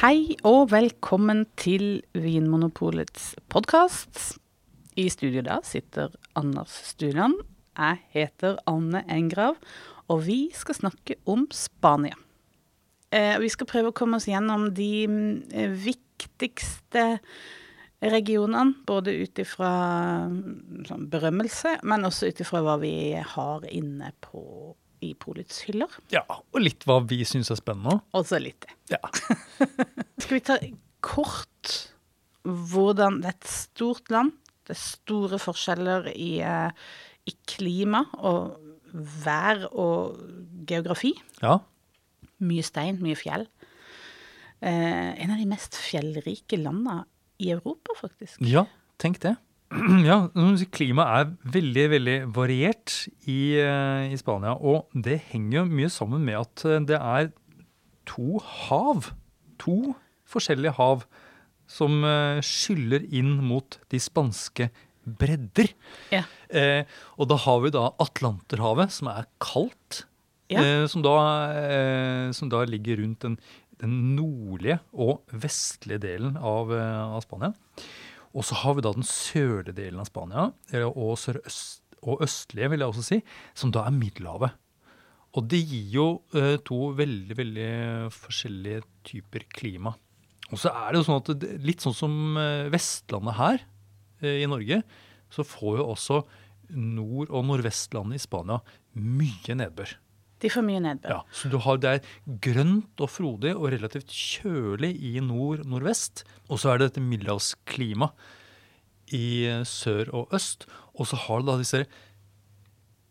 Hei og velkommen til Vinmonopolets podkast. I studio da sitter Anders Stuland. Jeg heter Anne Engrav, og vi skal snakke om Spania. Eh, vi skal prøve å komme oss gjennom de eh, viktigste regionene, både ut ifra sånn berømmelse, men også ut ifra hva vi har inne på i Polets hyller. Ja, og litt hva vi syns er spennende. Også litt det. Ja. Skal vi ta kort hvordan Det er et stort land. Det er store forskjeller i, eh, i klima og vær og geografi. ja. Mye stein, mye fjell. Eh, en av de mest fjellrike landene i Europa, faktisk. Ja, tenk det. Ja, Klimaet er veldig veldig variert i, eh, i Spania. Og det henger jo mye sammen med at eh, det er to hav. To forskjellige hav som eh, skyller inn mot de spanske bredder. Ja. Eh, og da har vi da Atlanterhavet, som er kaldt. Ja. Eh, som, da, eh, som da ligger rundt den, den nordlige og vestlige delen av, av Spania. Og så har vi da den sørlige delen av Spania, og sørøst og østlige, vil jeg også si, som da er Middelhavet. Og det gir jo eh, to veldig, veldig forskjellige typer klima. Og så er det jo sånn at litt sånn som eh, Vestlandet her eh, i Norge, så får jo også Nord- og Nordvestlandet i Spania mye nedbør. De får mye nedbør. Ja, så du har, Det er grønt og frodig og relativt kjølig i nord-nordvest. Og så er det dette middelhavsklimaet i sør og øst. Og så har du da disse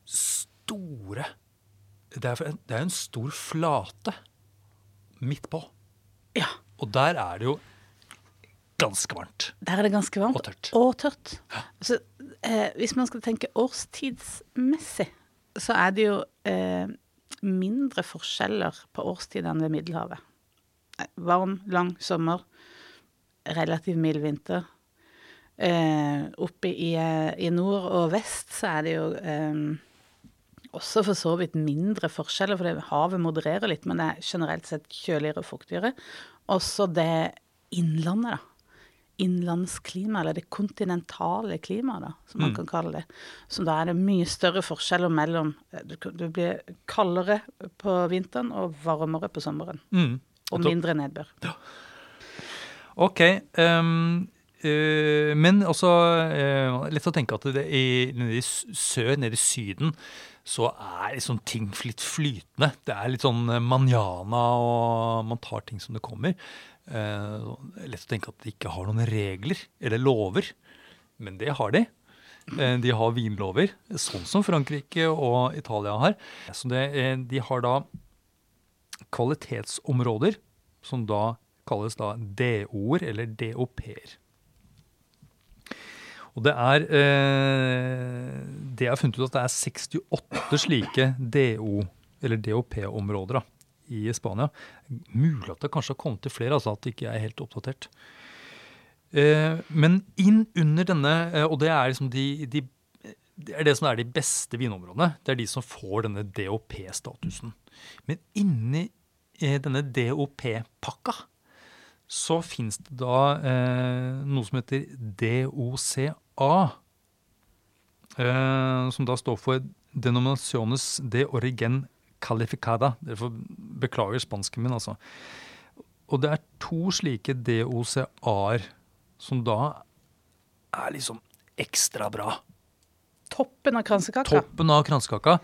store Det er, det er en stor flate midt på. Ja. Og der er det jo ganske varmt. Der er det ganske varmt. Og tørt. Og tørt. Så, eh, hvis man skal tenke årstidsmessig, så er det jo eh, mindre forskjeller på årstidene ved Middelhavet. Varm, lang sommer, relativt mild vinter. Eh, oppe i, eh, i nord og vest så er det jo eh, også for så vidt mindre forskjeller, for havet modererer litt, men det er generelt sett kjøligere og fuktigere. Også det innlandet, da. Innlandsklima, eller det kontinentale klimaet, da, som man kan kalle det. Så da er det mye større forskjeller mellom Du, du blir kaldere på vinteren og varmere på sommeren. Mm. Og mindre nedbør. Ok. Um, uh, men også uh, lett å tenke at det i, nede i sør, nede i Syden, så er liksom ting litt flytende. Det er litt sånn eh, manjana, og man tar ting som det kommer. Eh, lett å tenke at de ikke har noen regler eller lover, men det har de. Eh, De har vinlover, sånn som Frankrike og Italia har. Så det, eh, de har da kvalitetsområder, som da kalles da DO-er eller DOP-er. Og det er eh, Det jeg har funnet ut at det er 68 slike DO- eller DOP-områder da, i Spania. Mulig at det kanskje har kommet til flere, altså at det ikke er helt oppdatert. Eh, men inn under denne, eh, og det er liksom de, de det er det som er de beste vinområdene. Det er de som får denne DOP-statusen. Men inni eh, denne DOP-pakka så fins det da eh, noe som heter DOCA. Eh, som da står for Denominaciones de Origen Calificada. Dere får beklager spansken min, altså. Og det er to slike DOCA-er som da er liksom ekstra bra Toppen av kransekaka. toppen av kransekaka.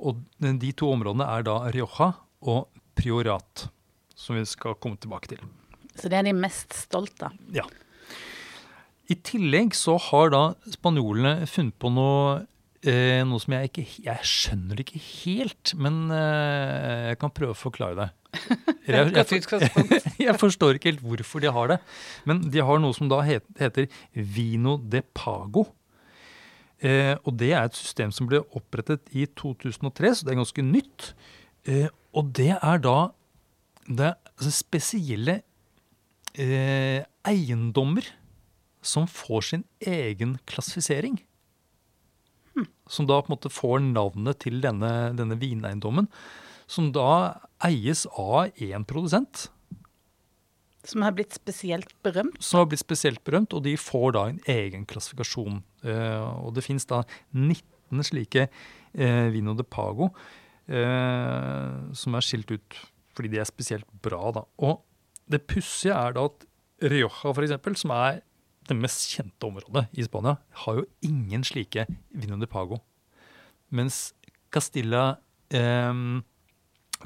Og de to områdene er da Rioja og Priorat, som vi skal komme tilbake til. Så det er de mest stolte av. Ja. I tillegg så har da spanjolene funnet på noe, eh, noe som jeg ikke Jeg skjønner det ikke helt, men eh, jeg kan prøve å forklare det. Jeg, Jeg, jeg, jeg forstår ikke helt hvorfor de har det. Men de har noe som da het, heter Vino de Pago. Eh, og det er et system som ble opprettet i 2003, så det er ganske nytt. Eh, og det er da det altså spesielle eh, eiendommer som får sin egen klassifisering. Som da på en måte får navnet til denne, denne vineiendommen. Som da eies av én produsent. Som har blitt spesielt berømt? Som har blitt spesielt berømt, og de får da en egen klassifikasjon. Eh, og det fins da 19 slike eh, Vino de Pago eh, som er skilt ut fordi de er spesielt bra. da. Og det pussige er da at Rioja, eksempel, som er det mest kjente området i Spania, har jo ingen slike Vino de Pago. Mens Castilla eh,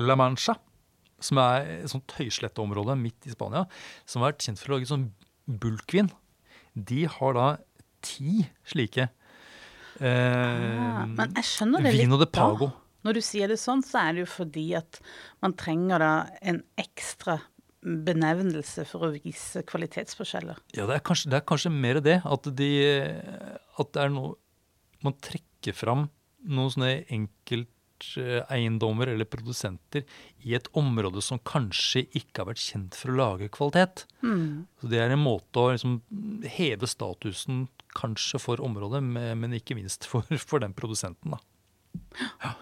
La Mancha, som er et sånt høysletteområde midt i Spania, som har vært kjent for å lage sånn bulkvin, de har da ti slike. Eh, Ah, men jeg skjønner det Vino de Pago. da. Når du sier det sånn, så er det jo fordi at man trenger da en ekstra benevnelse for å vise kvalitetsforskjeller. Ja, det er kanskje, det er kanskje mer det. At, de, at det er noe Man trekker fram noen sånne enkelteiendommer eller produsenter i et område som kanskje ikke har vært kjent for å lage kvalitet. Så det er en måte å liksom heve statusen kanskje for området, men men ikke minst for, for den produsenten, da. Ja.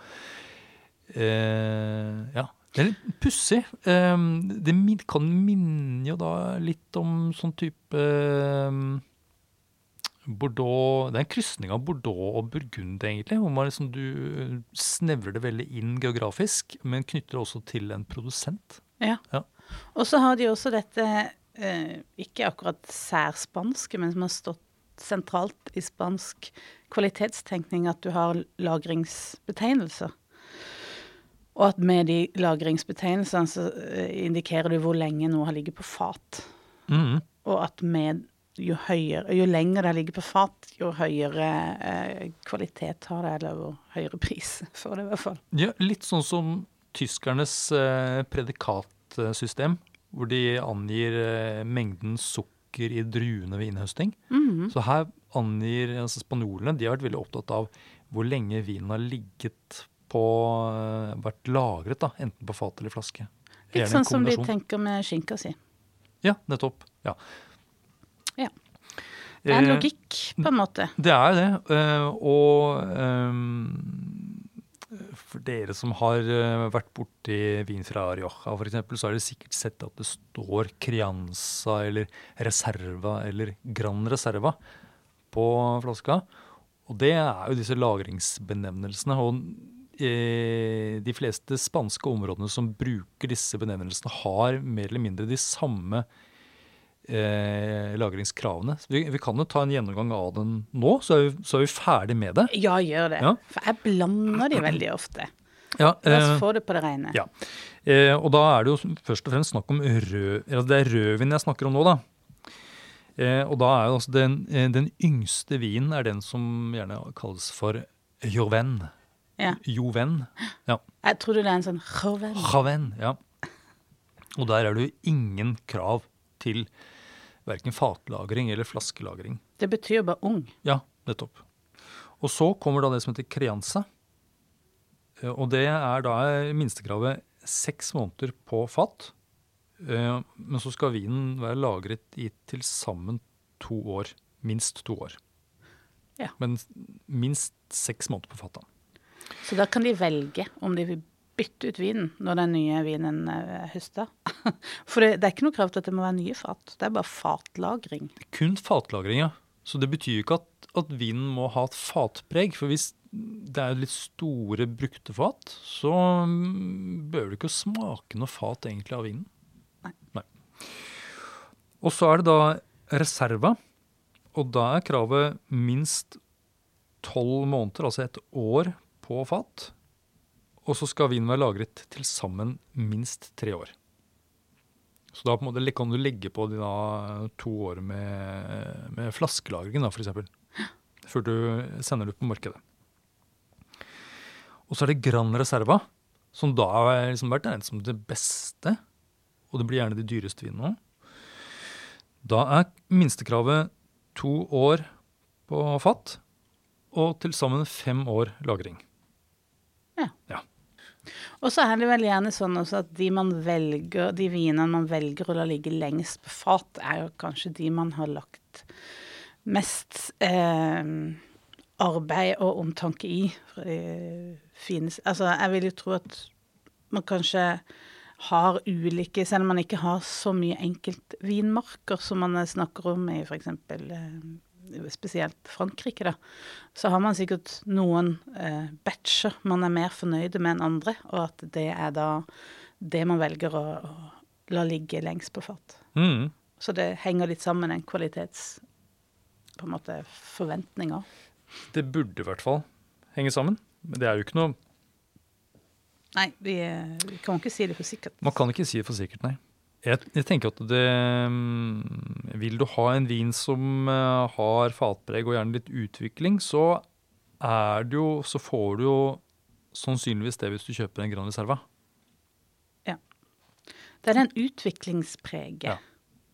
Eh, ja. Det er litt pussig. Eh, det kan minne jo da litt om sånn type eh, Bordeaux Det er en krysning av Bordeaux og Burgund, egentlig. Hvor man liksom, du snevrer det veldig inn geografisk, men knytter det også til en produsent. Ja. Ja. Og så har de også dette, eh, ikke akkurat særspanske, men som har stått sentralt i spansk kvalitetstenkning, at du har lagringsbetegnelser. Og at med de lagringsbetegnelsene så eh, indikerer du hvor lenge noe har ligget på fat. Mm. Og at med jo høyere, jo lenger det ligger på fat, jo høyere eh, kvalitet har det, eller jo høyere pris får det i hvert fall. Ja, litt sånn som tyskernes eh, predikatsystem, hvor de angir eh, mengden sukker i druene ved innhøsting. Så her angir altså spanjolene De har vært veldig opptatt av hvor lenge vinen har ligget på eh, Vært lagret, da, enten på fat eller flaske. Litt sånn som de tenker med skinka si. Ja, nettopp. Ja. Ja. Det er en Eh, logikk, på en måte. Det er det. eh, Og um, for dere som har vært borti vin fra Rioja f.eks., så har dere sikkert sett at det står Crianza eller Reserva eller Gran Reserva på flaska. Og det er jo disse lagringsbenevnelsene. Og de fleste spanske områdene som bruker disse benevnelsene, har mer eller mindre de samme eh, lagringskravene. Vi, vi kan jo ta en gjennomgang av den nå, så er vi, så er vi ferdig med det. Ja, gjør det. Ja. For jeg blander de veldig ofte. Ja, La oss eh, få det på det rene. ja. Eh, og da er det jo først og fremst snakk om rød... Altså det er rødvin jeg snakker om nå, da. Eh, og da er jo altså den, eh, den yngste vinen er den som gjerne kalles for Joven. Ja. Joven. Ja. Jeg trodde det er en sånn joven. Joven, ja. Og der er det jo ingen krav til verken fatlagring eller flaskelagring. Det betyr bare ung. Ja, nettopp. Og så kommer da det som heter Crianza. Eh, Og det er da minstekravet seks måneder på fat. Eh, Men så skal vinen være lagret i til sammen to år. Minst to år. Ja. Men minst seks måneder på fat. Så da kan de velge om de vil bytte ut vinen når den nye vinen er høsta. For det, det er ikke noe krav til at det må være nye fat. Det er bare fatlagring. Kun fatlagring, ja. Så det betyr jo ikke at, at vinen må ha et fatpreg. For hvis det er litt store brukte fat, så bør behøver det ikke smake noe fat egentlig av vinen. Nei. Nei. Og så er det da reserva. Og da er kravet minst tolv måneder, altså et år, på fat. Og så skal vinen være lagret til sammen minst tre år. Så da måte kan du legge på de da to år med, med flaskelagringen, f.eks. Før du sender det ut på markedet. Og så er det Gran Reserva, som da har liksom vært regnet som det beste. Og det blir gjerne de dyreste vinene. Da er minstekravet to år på fat, og til sammen fem år lagring. Ja. Ja. Og så er det vel gjerne sånn også at de, man velger, de vinene man velger å la ligge lengst på fat, er jo kanskje de man har lagt mest eh, arbeid og omtanke i. Fines, altså, jeg vil jo tro at man kanskje har ulike Selv om man ikke har så mye enkeltvinmarker som man snakker om i f.eks. Eh, spesielt Frankrike, da, så har man sikkert noen eh, batcher man er mer fornøyde med enn andre, og at det er da det man velger å, å la ligge lengst på fat. Mm. Så det henger litt sammen, en kvalitets på en måte forventninger. Det burde i hvert fall henge sammen. Men det er jo ikke noe Nei, vi, vi kan ikke si det for sikkert. Man kan ikke si det for sikkert, nei. Jeg, jeg tenker at det mm, Vil du ha en vin som uh, har fatpreg og gjerne litt utvikling, så er det jo Så får du jo sannsynligvis det hvis du kjøper en Gran Reserva. Ja. Det er den utviklingspreget. Ja.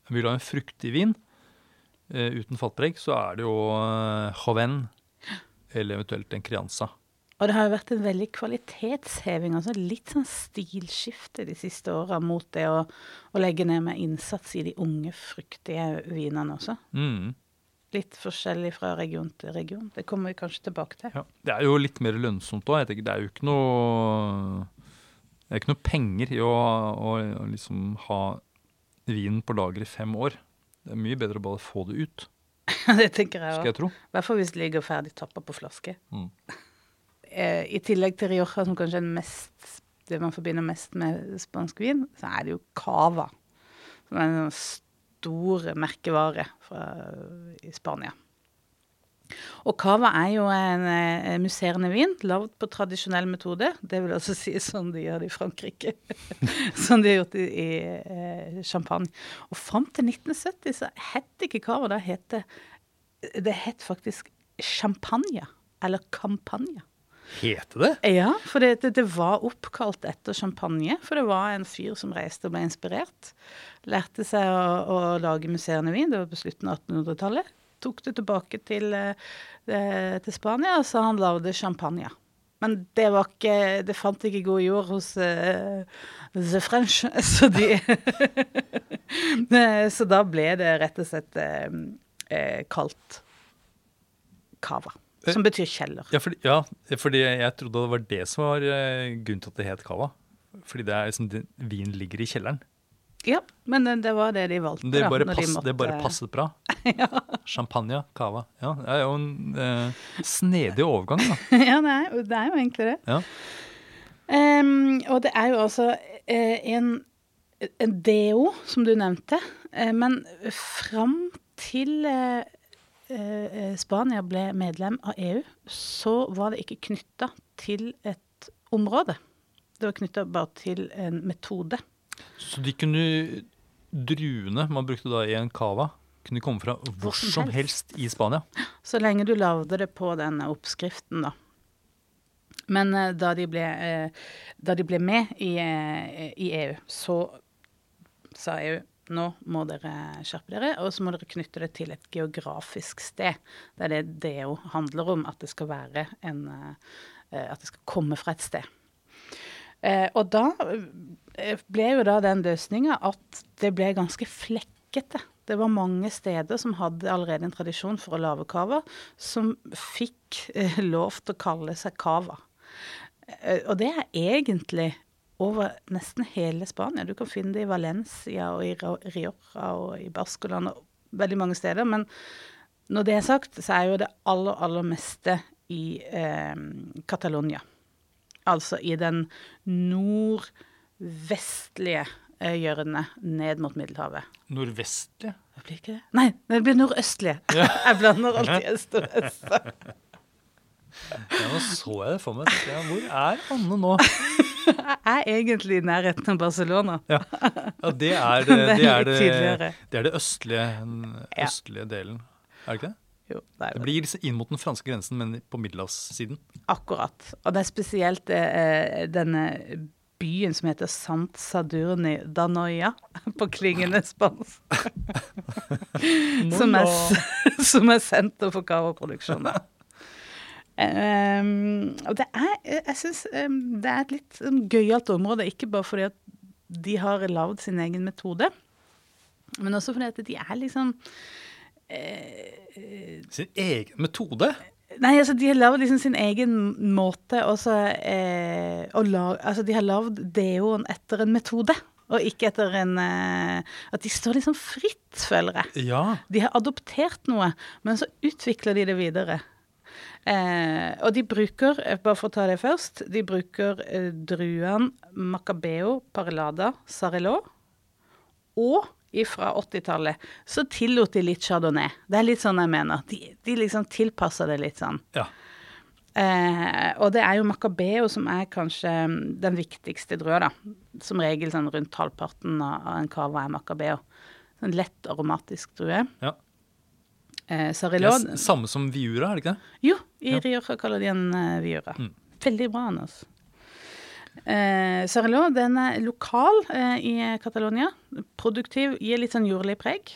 Vil du ha en fruktig vin uh, uten fatpreg, så er det jo Joven eller eventuelt en Crianza. Og det har jo vært en veldig kvalitetsheving, altså litt sånn stilskifte de siste åra mot det å, å, legge ned med innsats i de unge, fruktige vinene også. Mm. Litt forskjellig fra region til region. Det kommer vi kanskje tilbake til. Ja. Det er jo litt mer lønnsomt òg. Det er jo ikke noe Det er ikke noe penger i å, å, å liksom ha vinen på lager i fem år. Det er mye bedre å bare få det ut. det tenker jeg òg. I hvert fall hvis det ligger ferdig tappa på flaske. Mm. Eh, I tillegg til Rioja, som kanskje er mest, det man forbinder mest med spansk vin, så er det jo cava. Som er en stor merkevare fra, i Spania. Og cava er jo en, eh, musserende vin, lagd på tradisjonell metode. Det vil altså si sånn de gjør det i Frankrike. sånn de har gjort i, i eh, champagne. Og fram til 1970 så het ikke cava, det het faktisk champagne. Eller campagna. Heter det? Ja, for det, det, det, var oppkalt etter champagne. For det var en fyr som reiste og ble inspirert. Lærte seg å, å lage musserende vin. Det var på slutten av 1800-tallet tok det tilbake til, eh, til Spania, så han lagde champagne. Men det ikke Det fant ikke god jord hos uh, The French, så de Så da ble det rett og slett uh, kalt cava. Som betyr kjeller. Ja fordi, ja, fordi, jeg trodde det var det som var grunnen til at det het cava. Fordi det er liksom, vin ligger i kjelleren. Ja, men det var det de valgte. Det bare, da, pass, de måtte... det bare passet bra. ja. Champagne, cava. Ja, det er jo en eh, snedig overgang, da. ja, det er, det er, jo egentlig det. Ja. Um, og det er jo også eh, en, en DO, som du nevnte. Eh, men fram til eh, eh, Spania ble medlem av EU, så var det ikke knytta til et område. Det var knytta bare til en metode. Så de kunne Druene man brukte da i en cava, kunne komme fra hvor som helst i Spania? Så lenge du lagde det på den oppskriften, da. Men uh, da, de ble, uh, da, de ble, med i, i, EU, så sa EU nå må dere skjerpe dere, og så må dere knytte det til et geografisk sted. Det er det det jo handler om, at det skal være en At det skal komme fra et sted. Eh, og da eh, ble jo da den løsninga at det ble ganske flekkete. Det var mange steder som hadde allerede en tradisjon for å lage kava, som fikk eh, lov til å kalle seg kava. Eh, og det er egentlig over nesten hele Spania. Du kan finne det i Valencia og i Rioja og i Baskoland og veldig mange steder. Men når det er sagt, så er jo det aller, aller meste i eh, Catalonia. Altså i den nordvestlige eh, hjørnet ned mot Middelhavet. Nordvestlige? Det blir ikke det? Nei, det blir nordøstlige. Ja. Jeg blander alltid øst og vest. Ja, nå så jeg det for meg. Hvor er Anne nå? Jeg er egentlig i nærheten av Barcelona. Ja, ja det, er det, det, er det, det er det østlige, østlige delen, er det ikke det? Jo, det, det, blir inn mot den franske grensen, men på middelhavssiden. Akkurat. Og det er spesielt eh, denne byen som heter Sant Sadurni Danoia, på klingende spansk. som, er, som er senter for kavaproduksjon. Um, og det er, jeg synes, um, det er et litt um, gøyalt område, ikke bare fordi at de har lagd sin egen metode, men også fordi at de er liksom uh, Sin egen metode? Nei, altså de har lagd liksom sin egen måte også, uh, å lage Altså de har lagd deoen etter en metode, og ikke etter en eh, At de står liksom fritt, føler jeg. Ja. De har adoptert noe, men så utvikler de det videre. Eh, og de bruker, eh, bare for å ta det først, de bruker eh, druene Macabeo, Parelada, Sarelo, Og fra 80-tallet så tillot de litt chardonnay. Det er litt sånn jeg mener. De, de liksom tilpasser det litt sånn. ja. Eh, og det er jo Macabeo som er kanskje mm, den viktigste drua, da. Som regel sånn rundt halvparten av en cava er Macabeo. En lett aromatisk drue. ja. Eh, Det er samme som Viura, er det ikke det? Jo, i Rioja kaller de en uh, Viura. Mm. Veldig bra, Anders. Eh, Sarilot den er lokal eh, i Catalonia. Produktiv, gir litt sånn jordlig preg.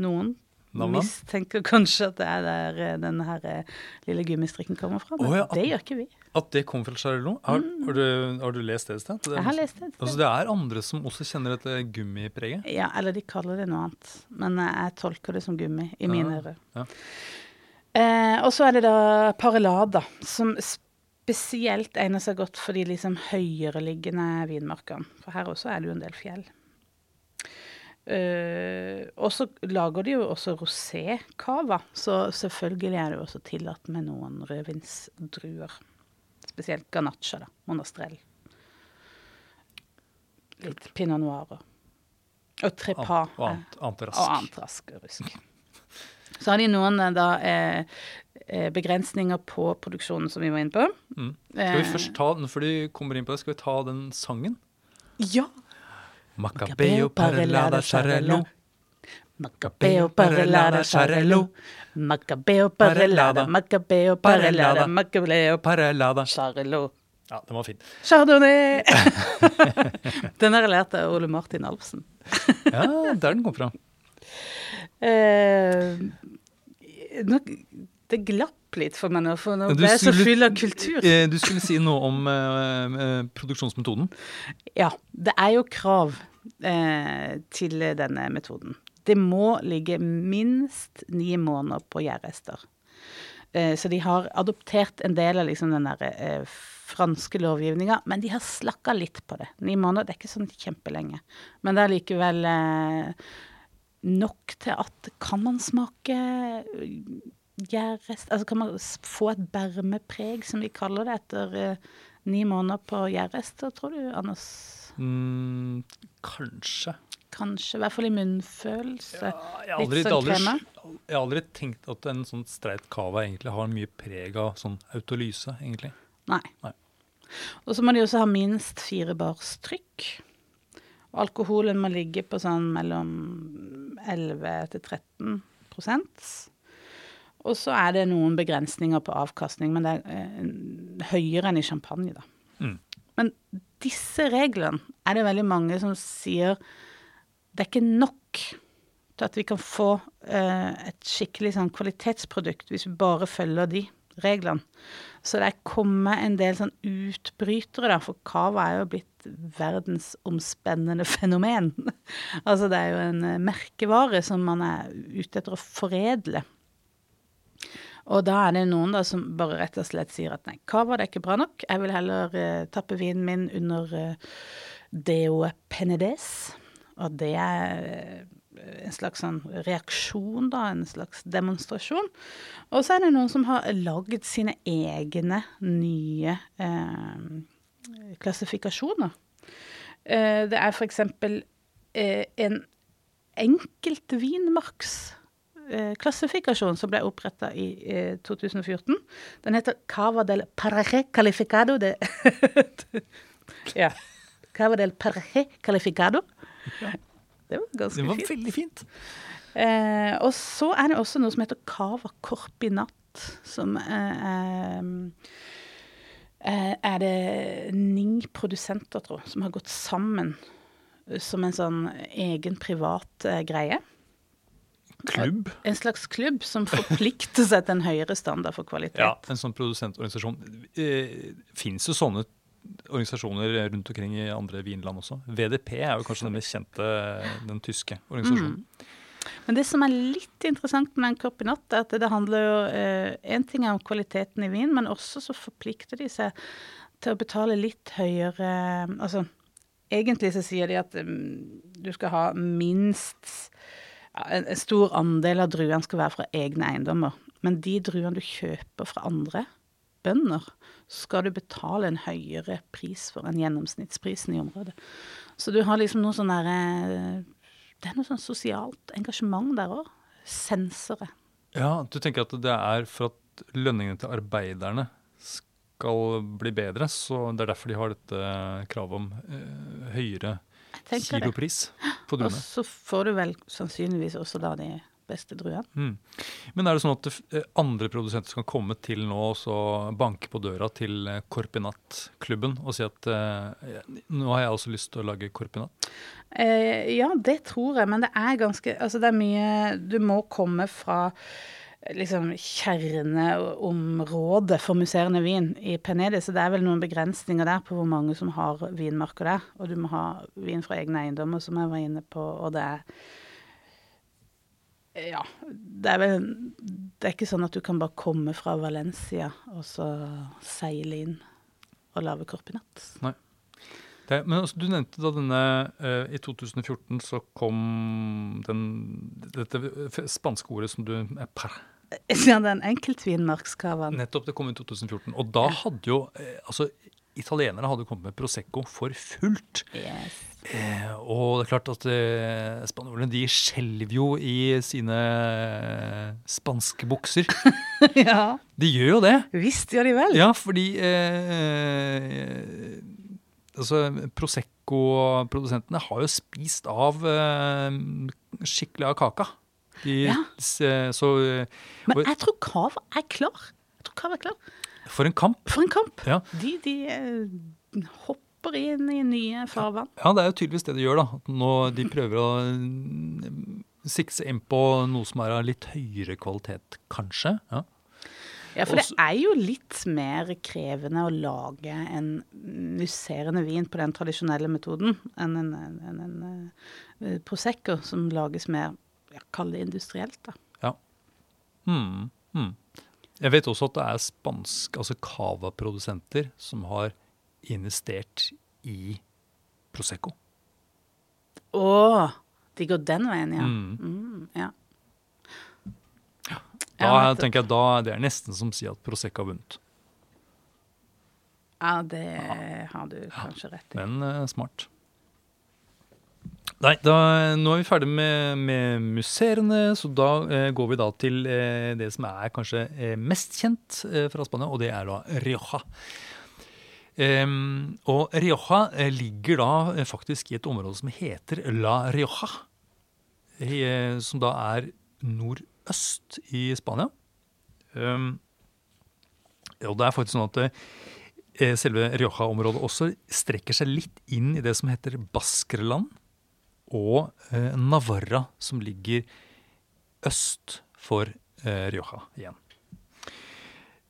Noen Navnet? mistenker kanskje at det er der eh, den her eh, lille gummistrikken kommer fra, men oh, ja, at- det gjør ikke vi. At det kommer fra Charlot? Har, har, du, har du lest det et sted? Jeg har lest det. et sted. Altså, det er andre som også kjenner dette gummipreget? Ja, eller de kaller det noe annet. Men jeg tolker det som gummi i mine Ja, ører. ja. Eh, og så er det da parelada, som spesielt egner seg godt for de liksom høyereliggende vinmarkene. For her også er det jo en del fjell. Eh, og så lager de jo også rosé-cava, så selvfølgelig er det jo også tillatt med noen rødvinsdruer. Spesielt ganacha, da. Monastrell. Litt pinot noir. og- Og trepas. Og annet, annet. Og og rusk. Så har de noen eh, da eh, eh, begrensninger på produksjonen som vi var inne på. Mm. Skal vi Eh, først ta, før de kommer inn på det, skal vi ta den sangen? Ja! Macabeo parellada charello. Macabeo parellada charello. Macabeo parellada, macabeo parellada, macabeo Parellada. charello. Ja, den var fin. Chardonnay! Den har jeg lært av Ole Martin Alfsen. Ja, der den kom fra. Eh, det glapp litt for meg nå, for nå ble jeg så full av kultur. Eh, Du skulle si noe om eh, eh, produksjonsmetoden. Ja, det er jo krav eh, til denne metoden. Det må ligge minst ni måneder på gjærrester. Eh, så de har adoptert en del av liksom den der eh, franske lovgivninga, men de har slakka litt på det. Ni måneder, det er ikke sånn kjempelenge. Men det er likevel nok til at kan man smake gjærrest Altså kan man få et bermepreg, som vi kaller det, etter uh, ni måneder på gjærrester, tror du, Anders? Mm, kanskje. Kanskje, i hvert fall i munnfølelse. Litt aldri, sånn aldri, jeg har aldri tenkt at en sånn streit cava egentlig har mye preg av sånn autolyse, egentlig. Nei. Nei. Og så må de også ha minst fire bars trykk. Og alkoholen må ligge på sånn mellom 11 til 13 prosent. Og så er det noen begrensninger på avkastning, men det er eh, høyere enn i champagne, da. Mm. Men disse reglene er det veldig mange som sier det er ikke nok til at vi kan få eh, et skikkelig sånn kvalitetsprodukt hvis vi bare følger de reglene. Så det er kommet en del sånn utbrytere, da, for cava er jo blitt verdensomspennende fenomen. altså det er jo en eh, merkevare som man er ute etter å foredle. Og da er det noen da som bare rett og slett sier at nei, cava er ikke bra nok. Jeg vil heller uh, tappe vinen min under uh, Deo penedes. Og det er eh, en slags sånn reaksjon, da, en slags demonstrasjon. Og så er det noen som har lagd sine egne nye eh, klassifikasjoner. Eh, det er eksempel eh, en enkeltvinmarks klassifikasjon som ble oppretta i eh, 2014. Den heter Cava del Paraje Calificado de Ja. Cava del Paraje Calificado. Det var ganske fint. Det var fint. veldig fint. Eh, og så er det også noe som heter Cava Corpinat, som eh, eh, er det ni produsenter, tror jeg, som har gått sammen eh, som en sånn egen privat eh, greie. Klubb. En slags klubb som forplikter seg til en høyere standard for kvalitet. Ja, en sånn produsentorganisasjon. Eh, Fins jo sånne organisasjoner rundt omkring i andre vinland også. VDP er jo kanskje den mest kjente, den tyske organisasjonen. Men det som er litt interessant med en kopp i natt, er at det handler jo Én ting er om kvaliteten i vin, men også så forplikter de seg til å betale litt høyere Altså, egentlig så sier de at um, du skal ha minst en, en, stor andel av druene skal være fra egne eiendommer. Men de druene du kjøper fra andre bønder, skal du betale en høyere pris for enn gjennomsnittsprisen i området. Så du har liksom noe sånn derre Det er noe sånn sosialt engasjement der òg. Sensere. Ja, du tenker at det er for at lønningene til arbeiderne skal bli bedre, så det er derfor de har dette kravet om eh, høyere kilopris på druene. Og så får du vel sannsynligvis også da de beste druene. Mm. Men er det sånn at eh, andre produsenter skal komme til nå og banke på døra til eh, Korpinat-klubben og si at eh, nå har jeg også lyst til å lage Korpinat? Eh, ja, det tror jeg, men det er ganske Altså det er mye Du må komme fra liksom kjerneområdet for musserende vin i Penedi, så det er vel noen begrensninger der på hvor mange som har vinmarker der. Og du må ha vin fra egne eiendommer, som jeg var inne på, og det er ja. Det er vel Det er ikke sånn at du kan bare komme fra Valencia og så seile inn og lage Corpinat. Nei. Det, men altså, du nevnte da denne uh, I 2014 så kom den, dette spanske ordet som du er per, Ja, den enkeltvinmarkskavaen. Nettopp. Det kom i 2014. Og da hadde jo uh, altså Italienere hadde kommet med Prosecco for fullt. Yes. Eh, og det er klart at eh, spanjolene de skjelver jo i sine eh, spanske bukser. ja. De gjør jo det. Visst gjør de vel. Ja, fordi eh, altså, Prosecco-produsentene har jo spist av eh, skikkelig av kaka. De, ja. Så, Men jeg tror Kav er klar. Jeg tror Kav er klar. For en kamp. For en kamp. Ja. De, de uh, hopper inn i nye farvann. Ja, det er jo tydeligvis det de gjør, da. Nå de prøver å mm, sikse inn på noe som er av litt høyere kvalitet, kanskje. Ja. Ja, for det er jo litt mer krevende å lage en musserende vin på den tradisjonelle metoden enn en, en, en, en Prosecco som lages mer, ja, kaller det industrielt, da. Ja. Mm, mm. Jeg vet også at det er spansk, altså cava-produsenter som har investert i Prosecco. Å! De går den veien, ja. Mm. Ja. Da tenker jeg da det er nesten som å si at Prosecco har vunnet. Ja, det har du kanskje rett i. Men uh, smart. Nei, da, nå er vi ferdig med, med museene, så da eh, går vi da til eh, det som er kanskje eh, mest kjent eh, fra Spania, og det er da Rioja. Um, og Rioja eh, ligger da eh, faktisk i et område som heter La Rioja, som da er nordøst i Spania. Um, og det er faktisk sånn at selve Rioja-området også strekker seg litt inn i det som heter Baskerland og eh, Navarra, som ligger øst for eh, Rioja igjen.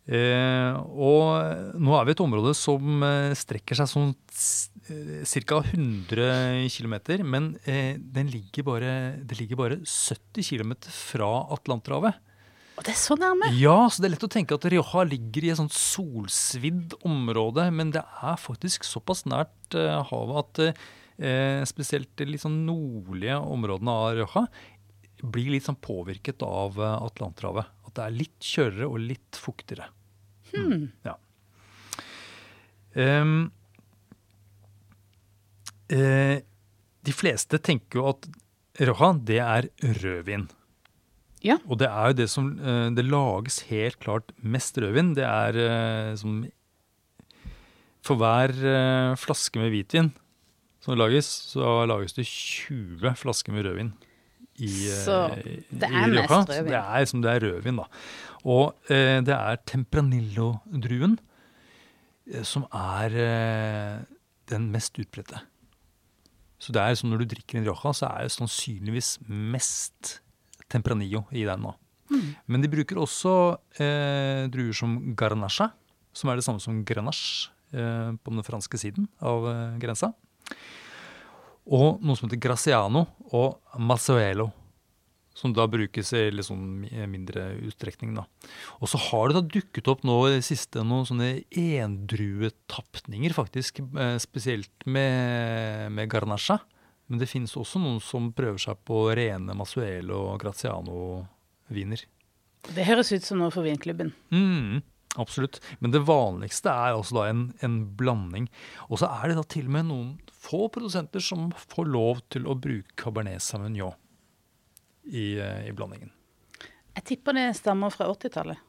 Eh, og nå er vi i et område som eh, strekker seg sånn ca. 100 km, men eh, ligger bare, det ligger bare 70 km fra Atlanterhavet. Og det er så nærme? Ja, så det er lett å tenke at Rioja ligger i et sånt solsvidd område, men det er faktisk såpass nært eh, havet at spesielt de litt sånn nordlige områdene av Rioja, blir litt sånn påvirket av eh, Atlanterhavet. At det er litt kjørere og litt fuktigere. Hmm. Ja. Um, uh, de fleste tenker jo at Rioja, det er rødvin. Ja. Og det er jo det som uh, Det lages helt klart mest rødvin. Det er uh, som For hver flaske med hvitvin som lages, så lages det 20 flasker med rødvin. I, så eh, det er i mest rødvin? Det er, som det er rødvin, da. Og eh, det er Tempranillo-druen eh, som er eh, den mest utbredte. Så det er som når du drikker en Rioja, så er det sannsynligvis mest Tempranillo i den nå. Mm. Men de bruker også eh, druer som Garnacha, som er det samme som Grenache eh, på den franske siden av grensa. Og noe som heter Graciano og Mazzuelo, som da brukes i litt sånn mindre utstrekning. da. Og så har det da dukket opp nå i det siste noen sånne endruetapninger, faktisk, eh, spesielt med, med Garnasha. Men det finnes også noen som prøver seg på rene Masuelo og Graziano-viner. Det høres ut som noe for vinklubben. Mm, absolutt. Men det vanligste er altså da en, en blanding. Og så er det da til og med noen få produsenter som får lov til å bruke Cabernet Sauvignon i, eh, i blandingen. Jeg tipper det stammer fra 80-tallet.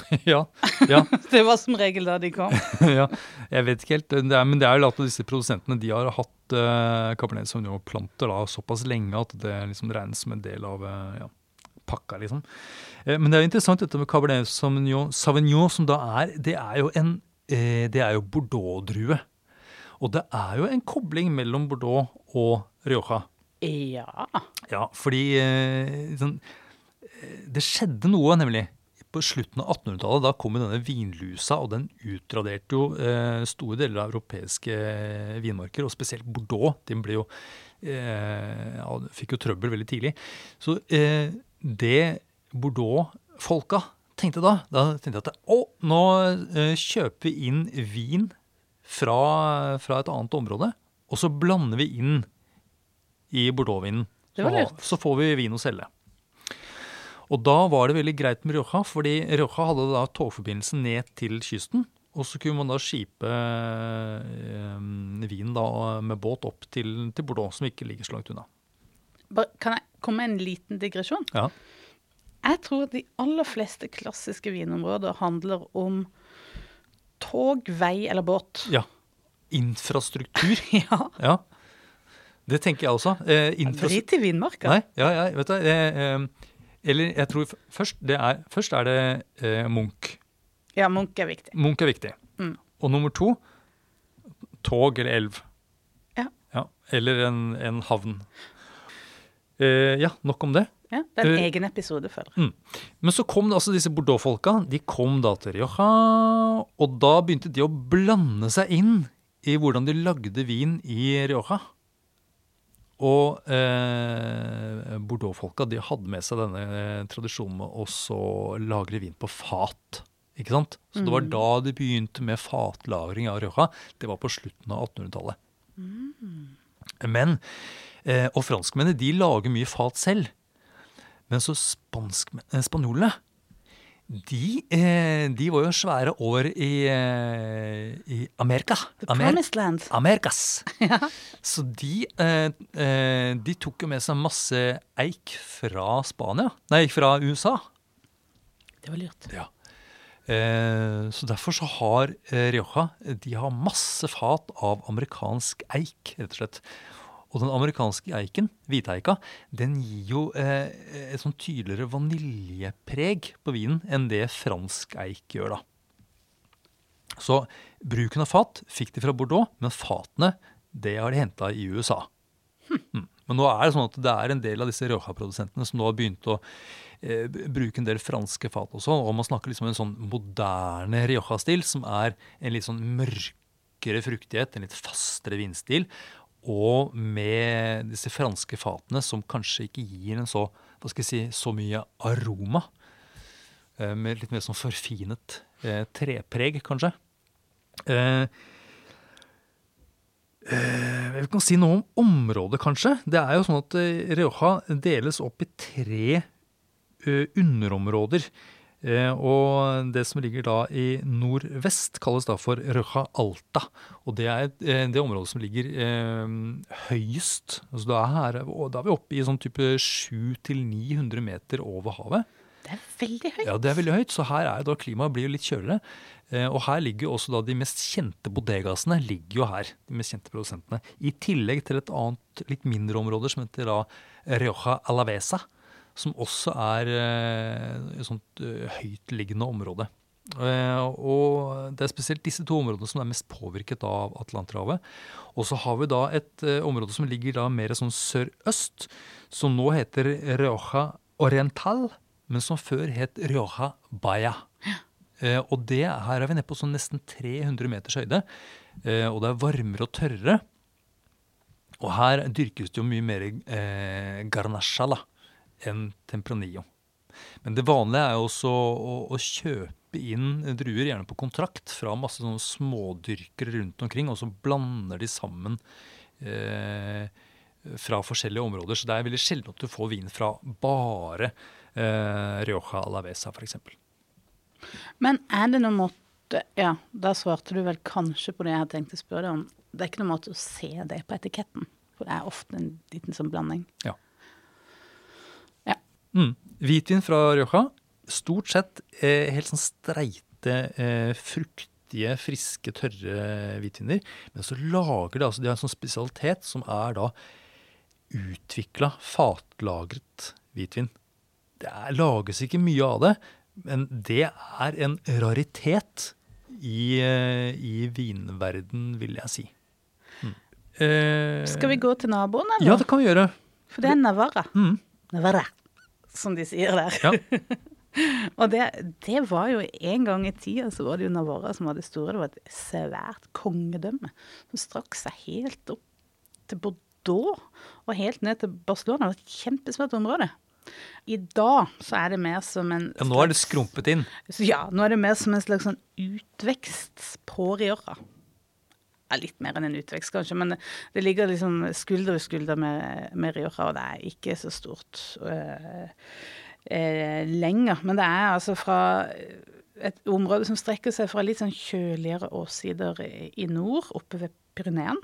ja, ja, Det var som regel da de kom. ja, jeg vet ikke helt. Det er, men det er jo at disse produsentene de har hatt uh, Cabernet Sauvignon-planter såpass lenge at det liksom regnes som en del av uh, ja, pakka, liksom. Uh, men det er jo interessant dette med Cabernet Sauvignon, Sauvignon som da er Det er jo en det er jo Bordeaux-drue. Og det er jo en kobling mellom Bordeaux og Rioja. Ja. Ja, fordi eh, sånn, eh, det skjedde noe, nemlig. På slutten av 1800-tallet da kom denne vinlusa, og den utraderte jo eh, store deler av europeiske eh, vinmarker, og spesielt Bordeaux. Den ble jo, eh, ja, fikk jo trøbbel veldig tidlig. Så eh, det Bordeaux-folka tenkte da, da tenkte jeg at å, nå kjøper vi inn vin fra, fra et annet område, og så blander vi inn i Bordeaux-vinen. Så. Så får vi vin å selge. Og da var det veldig greit med Rioja, fordi Rioja hadde da togforbindelsen ned til kysten. Og så kunne man da skipe eh, vin da med båt opp til, til Bordeaux, som ikke ligger så langt unna. Kan jeg komme med en liten digresjon? Ja. Jeg tror de aller fleste klassiske vinområder handler om tog, vei eller båt. ja. Infrastruktur. Ja. Ja. Det tenker jeg også. Eh, Drit i vinmarka. Nei, ja, ja, vet du, eh, eh, eller jeg tror først, det er, først er det eh, Munch. Ja, Munch er viktig. Munch er viktig. Mm. Og nummer to tog eller elv. Ja. eller en, en havn. Eh, ja, nok om det. Ja, det er en Eh, egen episode, føler jeg. Men så kom det altså disse Bordeaux-folka. De kom da til Rioja, og da begynte de å blande seg inn i hvordan de lagde vin i Rioja. Og eh, Bordeaux-folka de hadde med seg denne eh, tradisjonen med å lagre vin på fat. Ikke sant? Så det var da de begynte med fatlagring av Rioja. Det var på slutten av 1800-tallet. Men, eh, Og franskmennene de lager mye fat selv. Men så spansk, eh, spanjolene de, eh, de var jo svære år i, eh, i Amerika. Amer. Amerikas. Så de, de tok jo med seg masse eik fra Spania. Nei, fra USA. Det var lurt. Ja. Så derfor så har Rioja de har masse fat av amerikansk eik, rett og slett. Og den amerikanske eiken, hviteika, den gir jo eh, et sånn tydeligere vaniljepreg på vinen enn det fransk eik gjør, da. Så bruken av fat fikk de fra Bordeaux, men fatene det har de henta i USA. Hm. Men nå er det sånn at det er en del av disse Rioja-produsentene som nå har begynt å eh, bruke en del franske fat også. Og man snakker liksom en sånn moderne Rioja-stil, som er en litt sånn mørkere fruktighet, en litt fastere vinstil. Og med disse franske fatene som kanskje ikke gir en så, hva skal jeg si, så mye aroma. Eh, med litt mer sånn forfinet eh, trepreg, kanskje. Eh, Eh, jeg kan si noe om området, kanskje. Det er jo sånn at eh, Rioja deles opp i tre eh, underområder. Eh, og det som ligger da i nordvest, kalles da for Rioja Alta. Og det er eh, det området som ligger eh, høyest. Altså da, er her, da er vi oppe i sånn type 700-900 meter over havet. Det er veldig høyt. Ja, det er veldig høyt, så her er da klimaet blir jo litt kjøligere. Og her ligger også da de mest kjente bodegasene ligger jo her. De mest kjente produsentene. I tillegg til et annet litt mindre område som heter da Rioja Alavesa. Som også er eh, et sånt eh, høytliggende område. Eh, og det er spesielt disse to områdene som er mest påvirket av Atlanterhavet. Og så har vi da et område som ligger da mer sånn sørøst, som nå heter Rioja Oriental, men som før het Rioja Baya. Og det, her er vi nede på sånn nesten 300 meters høyde, og det er varmere og tørrere. Og her dyrkes det jo mye mer eh, garnasja da, enn Tempranillo. Men det vanlige er jo også å, å kjøpe inn druer, gjerne på kontrakt, fra masse sånne smådyrkere rundt omkring, og så blander de sammen eh, fra forskjellige områder. Så det er veldig sjelden at du får vin fra bare eh, Rioja Alavesa, f.eks. Men er det noen måte Ja, da svarte du vel kanskje på det jeg hadde tenkt å spørre deg om. Det er ikke noen måte å se det på etiketten? For det er ofte en liten sånn blanding. Ja. Mm. Hvitvin fra Rioja. Stort sett eh, helt sånn streite, eh, fruktige, friske, tørre hvitviner. Men så lager de altså De har en sånn spesialitet som er da utvikla, fatlagret hvitvin. Det er, lages ikke mye av det, men det er en raritet i, eh, i vinverden, vil jeg si. Mm. Eh, Skal vi gå til naboen, eller? Ja, det kan vi gjøre. For det er Navarra. Mm. Navarra, som de sier der. Ja. Og det, det var jo en gang i tida så var det jo Navarra som var det store. Det var et svært kongedømme som strakk seg helt opp til Bordeaux og helt ned til Barcelona. Det var et kjempesvært område. I dag så er det mer som en ja, nå er det skrumpet inn. Ja, nå er det mer som en slags sånn utvekst på Rioja. Ja, litt mer enn en utvekst, kanskje, men det, ligger liksom skulder ved skulder med, med Rioja, og det er ikke så stort øh, øh, lenger. Men det er altså fra et område som strekker seg fra litt sånn kjøligere åssider i, i nord, oppe ved Pyreneen.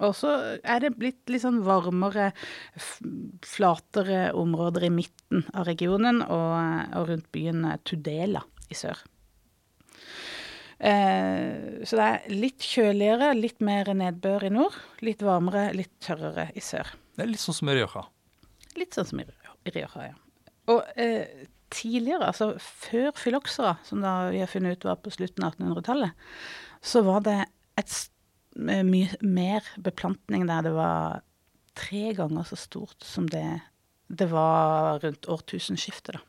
Og så er det blitt litt sånn varmere, flatere områder i midten av regionen og, og rundt byen Tudela i sør. Eh, så det er litt kjøligere, litt mer nedbør i nord. Litt varmere, litt tørrere i sør. Det er litt sånn som i Rioja. Litt sånn som i Rioja, ja. Og eh, tidligere, altså før fyloksera, som da vi har funnet ut var på slutten av 1800-tallet, så var det et eh, mye mer beplantning der det var tre ganger så stort som det det var rundt årtusenskiftet, da.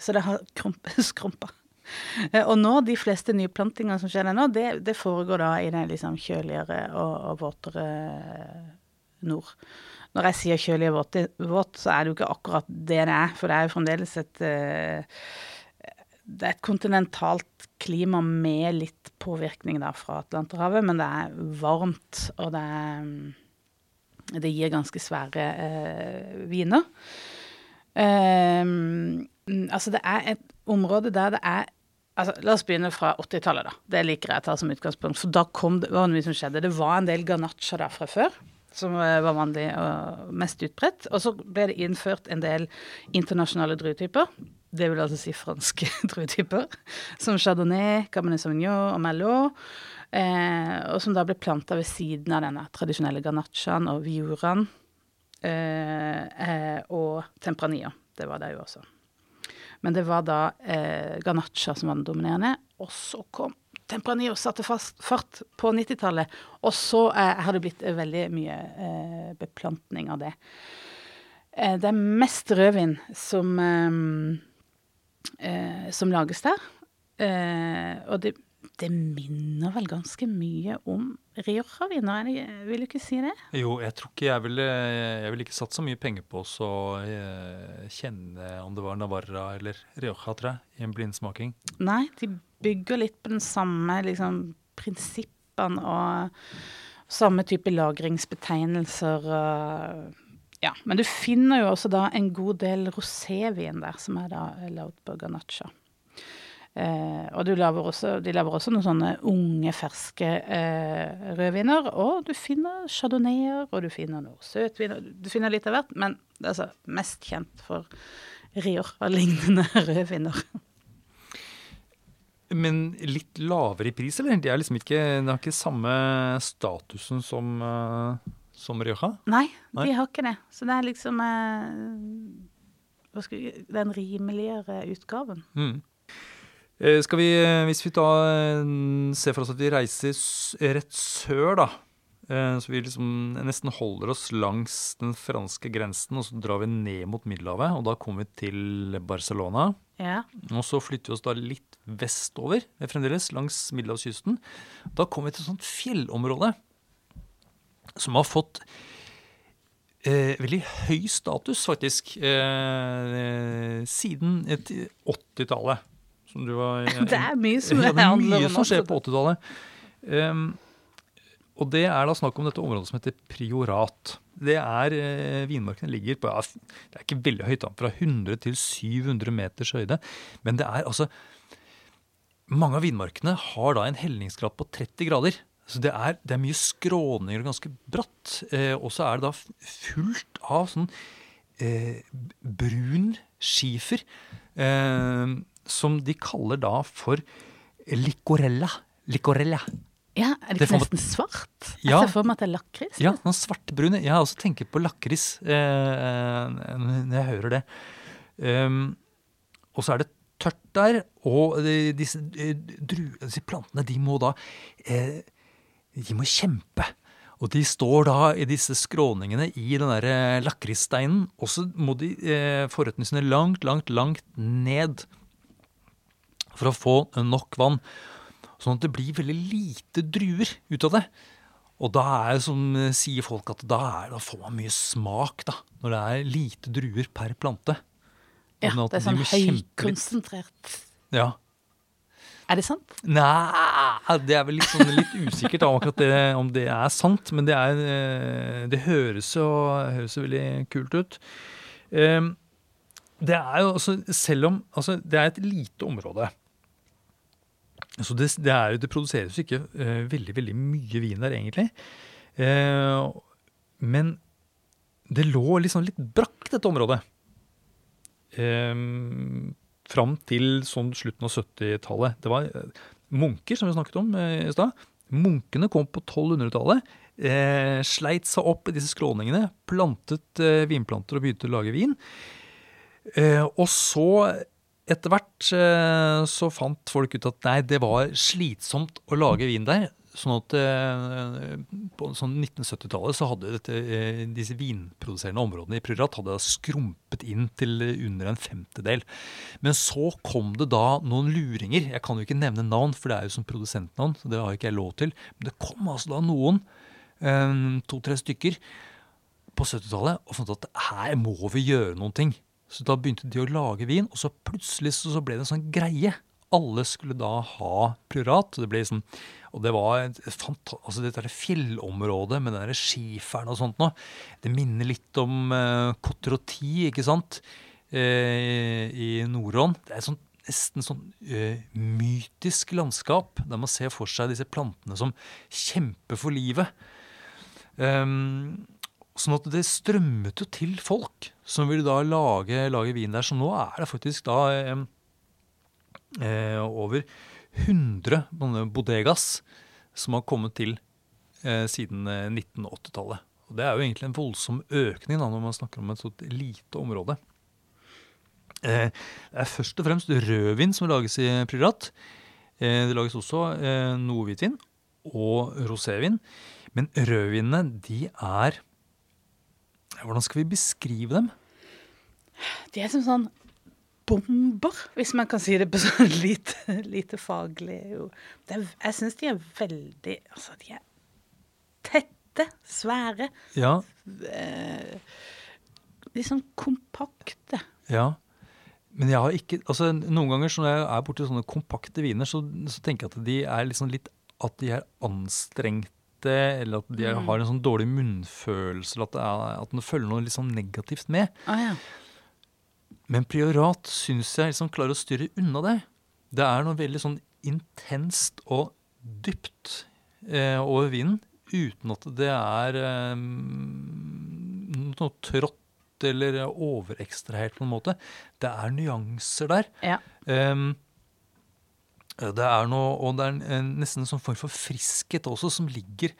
Så det har krump, skrumpa. Eh, Og nå, de fleste nyplantingene som skjer der nå, det, det foregår da i den liksom kjøligere og, og våtere nord. Når jeg sier kjølig og våt, våt, så er det jo ikke akkurat det det er, for det er jo fremdeles et eh, Det er et kontinentalt klima med litt påvirkning da fra Atlanterhavet, men det er varmt, og det er Det gir ganske svære eh, viner. Um, altså, det er et område der det er Altså, La oss begynne fra 80-tallet, da. Det liker jeg å ta som utgangspunkt. For da kom det, var det mye som skjedde. Det var en del ganacha der fra før, som eh, var vanlig og mest utbredt. Og så ble det innført en del internasjonale druetyper. Det vil altså si franske druetyper. Som chardonnay, cabernet sauvignon og merlot. Eh, og som da ble planta ved siden av denne tradisjonelle ganachaen og viuraen. Eh, eh, og tempranillo. Det var det jo også. Men det var da eh, Ganacha som var den dominerende. Og så kom Tempranillo satte fast fart på 90-tallet. Og så eh, har det blitt eh, veldig mye eh, beplantning av det. Eh, det er mest rødvin som, eh, eh, som lages der. Og det, det minner vel ganske mye om Rioja-viner, er vil du ikke si det? Jo, jeg tror ikke jeg ville Jeg ville ikke satt så mye penger på å eh, kjenne om det var Navarra eller Rioja, tror jeg, i en blindsmaking. Nei, de bygger litt på den samme liksom, prinsippene og samme type lagringsbetegnelser. ja, Men du finner jo også da en god del rosévin der, som er da lagd på. Eh, og du lager også, de lager også noen sånne unge, ferske eh, rødviner. Og du finner chardonnayer, og du finner noe søtviner. Du finner litt av hvert, men det er altså mest kjent for Rioja-lignende rødviner. Men litt lavere i pris, eller? De er liksom ikke, de har ikke samme statusen som, eh, som Rioja? Nei, Nei. de har ikke det. Så det er liksom eh, Den rimeligere utgaven. Mm. Eh, Skal vi, eh, hvis vi da eh, ser for oss at vi reiser rett sør, da. Så vi liksom nesten holder oss langs den franske grensen, og så drar vi ned mot Middelhavet. Og da kommer vi til Barcelona. Ja. Og så flytter vi oss da litt vestover, fremdeles langs middelhavskysten. Da kommer vi til et sånt fjellområde som har fått eh, veldig høy status, faktisk. Eh, siden 80-tallet. Som du var Det er mye som ja, det er mye om som skjer på 80-tallet. Um, og det er da snakk om dette området som heter priorat. Det er, eh, Vinmarkene ligger på ja, Det er ikke veldig høyt, fra 100 til 700 meters høyde. Men det er altså Mange av vinmarkene har da en helningsgrad på 30 grader. Så det er, det er mye skråninger og ganske bratt. Eh, og så er det da fullt av sånn eh, brun skifer. Eh, som de kaller da for licorella. Licorella. Ja, Er det ikke nesten svart? Ja. Jeg ser for meg at det er lakris. Ja, noen svartbrune. Jeg har også tenker på lakris eh, når jeg hører det. Um, og så er det tørt der, og disse, eh, disse plantene de må da eh, De må kjempe. Og de står da i disse skråningene i den der eh, lakrissteinen, og så må de eh, sine langt, langt, langt ned for å få nok vann. Sånn at det blir veldig lite druer ut av det. Og da er som sier folk at da, er, da får man mye smak, da. Når det er lite druer per plante. Ja, Sånn det er sånn de høykonsentrert. Ja. Er det sant? Nei, det er vel litt, sånn, litt usikkert da, akkurat det, om det er sant. Men det, er, eh, det høres jo høres jo veldig kult ut. Ehm, Det er jo altså, selv om altså, det er et lite område så det, det, er, det produseres ikke uh, veldig veldig mye vin der, egentlig. Uh, men det lå liksom litt brakk, dette området. Uh, fram til sånn slutten av 70-tallet. Det var munker, som vi snakket om i stad. Munkene kom på 1200-tallet. Eh, sleit seg opp i disse skråningene, plantet eh, vinplanter og begynte å lage vin. Eh, og så, etter hvert, eh, så fant folk ut at nei, det var slitsomt å lage vin der. Sånn at eh, på sånn 1970-tallet så hadde dette, eh, disse vinproduserende områdene i Priorat hadde skrumpet inn til under en femtedel. Men så kom det da noen luringer. Jeg kan jo ikke nevne navn, for det er jo som produsentnavn. så det har ikke jeg lov til. Men det kom altså da noen, to-tre stykker, på 70-tallet og fant at her må vi gjøre noen ting. Så da begynte de å lage vin, og så plutselig så, ble det en sånn greie. Alle skulle da ha priorat. og Det ble sånn, og det var et altså dette fjellområdet med den skiferen og sånt nå. Det minner litt om uh, Cotroti, ikke sant? Eh, I Nordånd. Det er et nesten sånn eh, mytisk landskap, der man ser for seg disse plantene som kjemper for livet. Um, sånn at det strømmet jo til folk som ville da lage, lage vin der. Så nå er det faktisk da eh, eh, over 100 sånne bodegas som har kommet til eh, siden eh, 1980-tallet. Og Det er jo egentlig en voldsom økning da, når man snakker om et så lite område. Eh, det er først og fremst rødvin som lages i Priorat. Eh, det lages også eh, noe hvitvin og rosévin. Men rødvinene, de er Hvordan skal vi beskrive dem? De er som sånn bomber, hvis man kan si det på sånn lite, lite faglig. Det er, Jeg syns de er veldig Altså, de er tette, svære, Ja, eh, litt sånn kompakte. ja. Men jeg har ikke altså Noen ganger når jeg er borti sånne kompakte viner, så, så tenker jeg at de er liksom litt At de er anstrengte, eller at de mm. har en sånn dårlig munnfølelse, eller at, det er, at den følger noe sånn negativt med. Ah, ja. Men priorat syns jeg liksom klarer å styre unna det. Det er noe veldig sånn intenst og dypt eh, over vinen, uten at det er eh, noe trått eller overekstrahert på en måte. Det er nyanser der. ja. Ehm, det er noe, og det er en, en, nesten en sånn form for friskhet også som ligger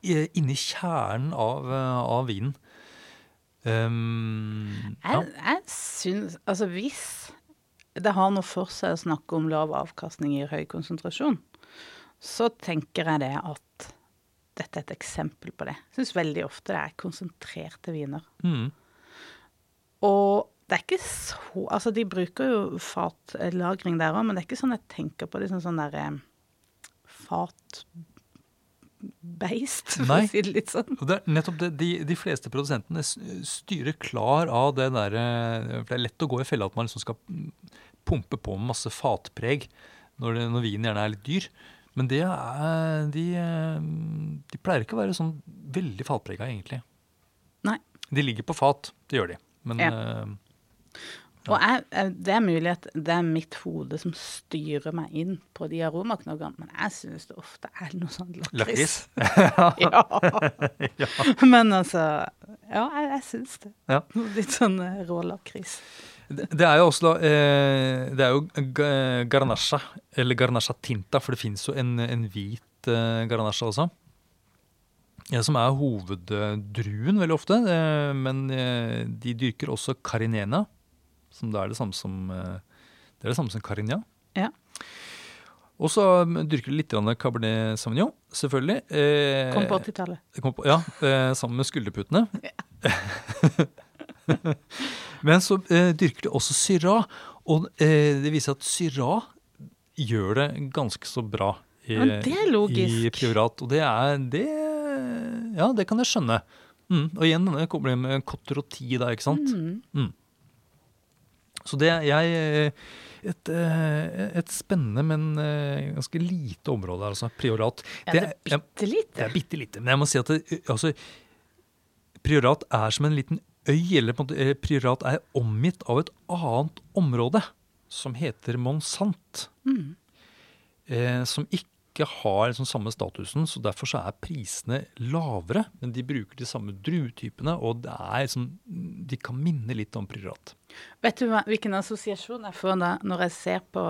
inni kjernen av, eh, av vinen. Um, ja. Jeg, jeg syns Altså, hvis det har noe for seg å snakke om lav avkastning i høy konsentrasjon, så tenker jeg det at dette er et eksempel på det. Jeg syns veldig ofte det er konsentrerte viner. Mm. Og det er ikke så Altså, de bruker jo fatlagring der òg, men det er ikke sånn jeg tenker på det som sånn derre fat beist, for Nei. å si det litt sånn. Og det er nettopp det, de, de fleste produsentene styrer klar av det derre For det er lett å gå i fella at man liksom skal pumpe på med masse fatpreg når, det, når vinen gjerne er litt dyr. Men det er, de, eh, de pleier ikke å være sånn veldig fatprega, egentlig. Nei. De ligger på fat, det gjør de. Men Ja. Eh, Og jeg, jeg, det er mulig at det er mitt hode som styrer meg inn på de aromaknoggene, men jeg syns det ofte er noe sånn lakris. lakris. ja. Men altså Ja, jeg, jeg syns det. Ja. Litt sånn eh, rå lakris. Det er jo også eh, Det er jo garnasja, eller garnasja tinta, for det fins jo en, en hvit eh, garnasja også. Ja, som er hoveddruen veldig ofte. Eh, men eh, de dyrker også carinena, som da er det samme som eh, Det er det samme som Carignan. Ja. Og så mm, dyrker de litt cabernet sauvignon, selvfølgelig. Eh, Kom på 80-tallet. det kom på, ja, eh, sammen med skulderputene. Ja. Men så eh, dyrker de også syra, og eh, det viser at syra gjør det ganske så bra i, Men det er logisk. i priorat. Og det er det Ja, det kan jeg skjønne. Mm, og igjen denne kobler med cotter og ti da, ikke sant? Mm. Så det jeg eh, et, eh, et spennende, men eh, ganske lite område her, altså. Priorat. Ja, det er bitte det er bitte lite. Men jeg må si at det, altså, priorat er som en liten øy, eller på en måte, priorat er omgitt av et annet område som heter Monsant. Mm. Eh, som ikke har liksom samme statusen, så derfor så er prisene lavere. Men de bruker de samme druetypene, og det er liksom, de kan minne litt om priorat. Vet du hvilken assosiasjon jeg får da når jeg ser på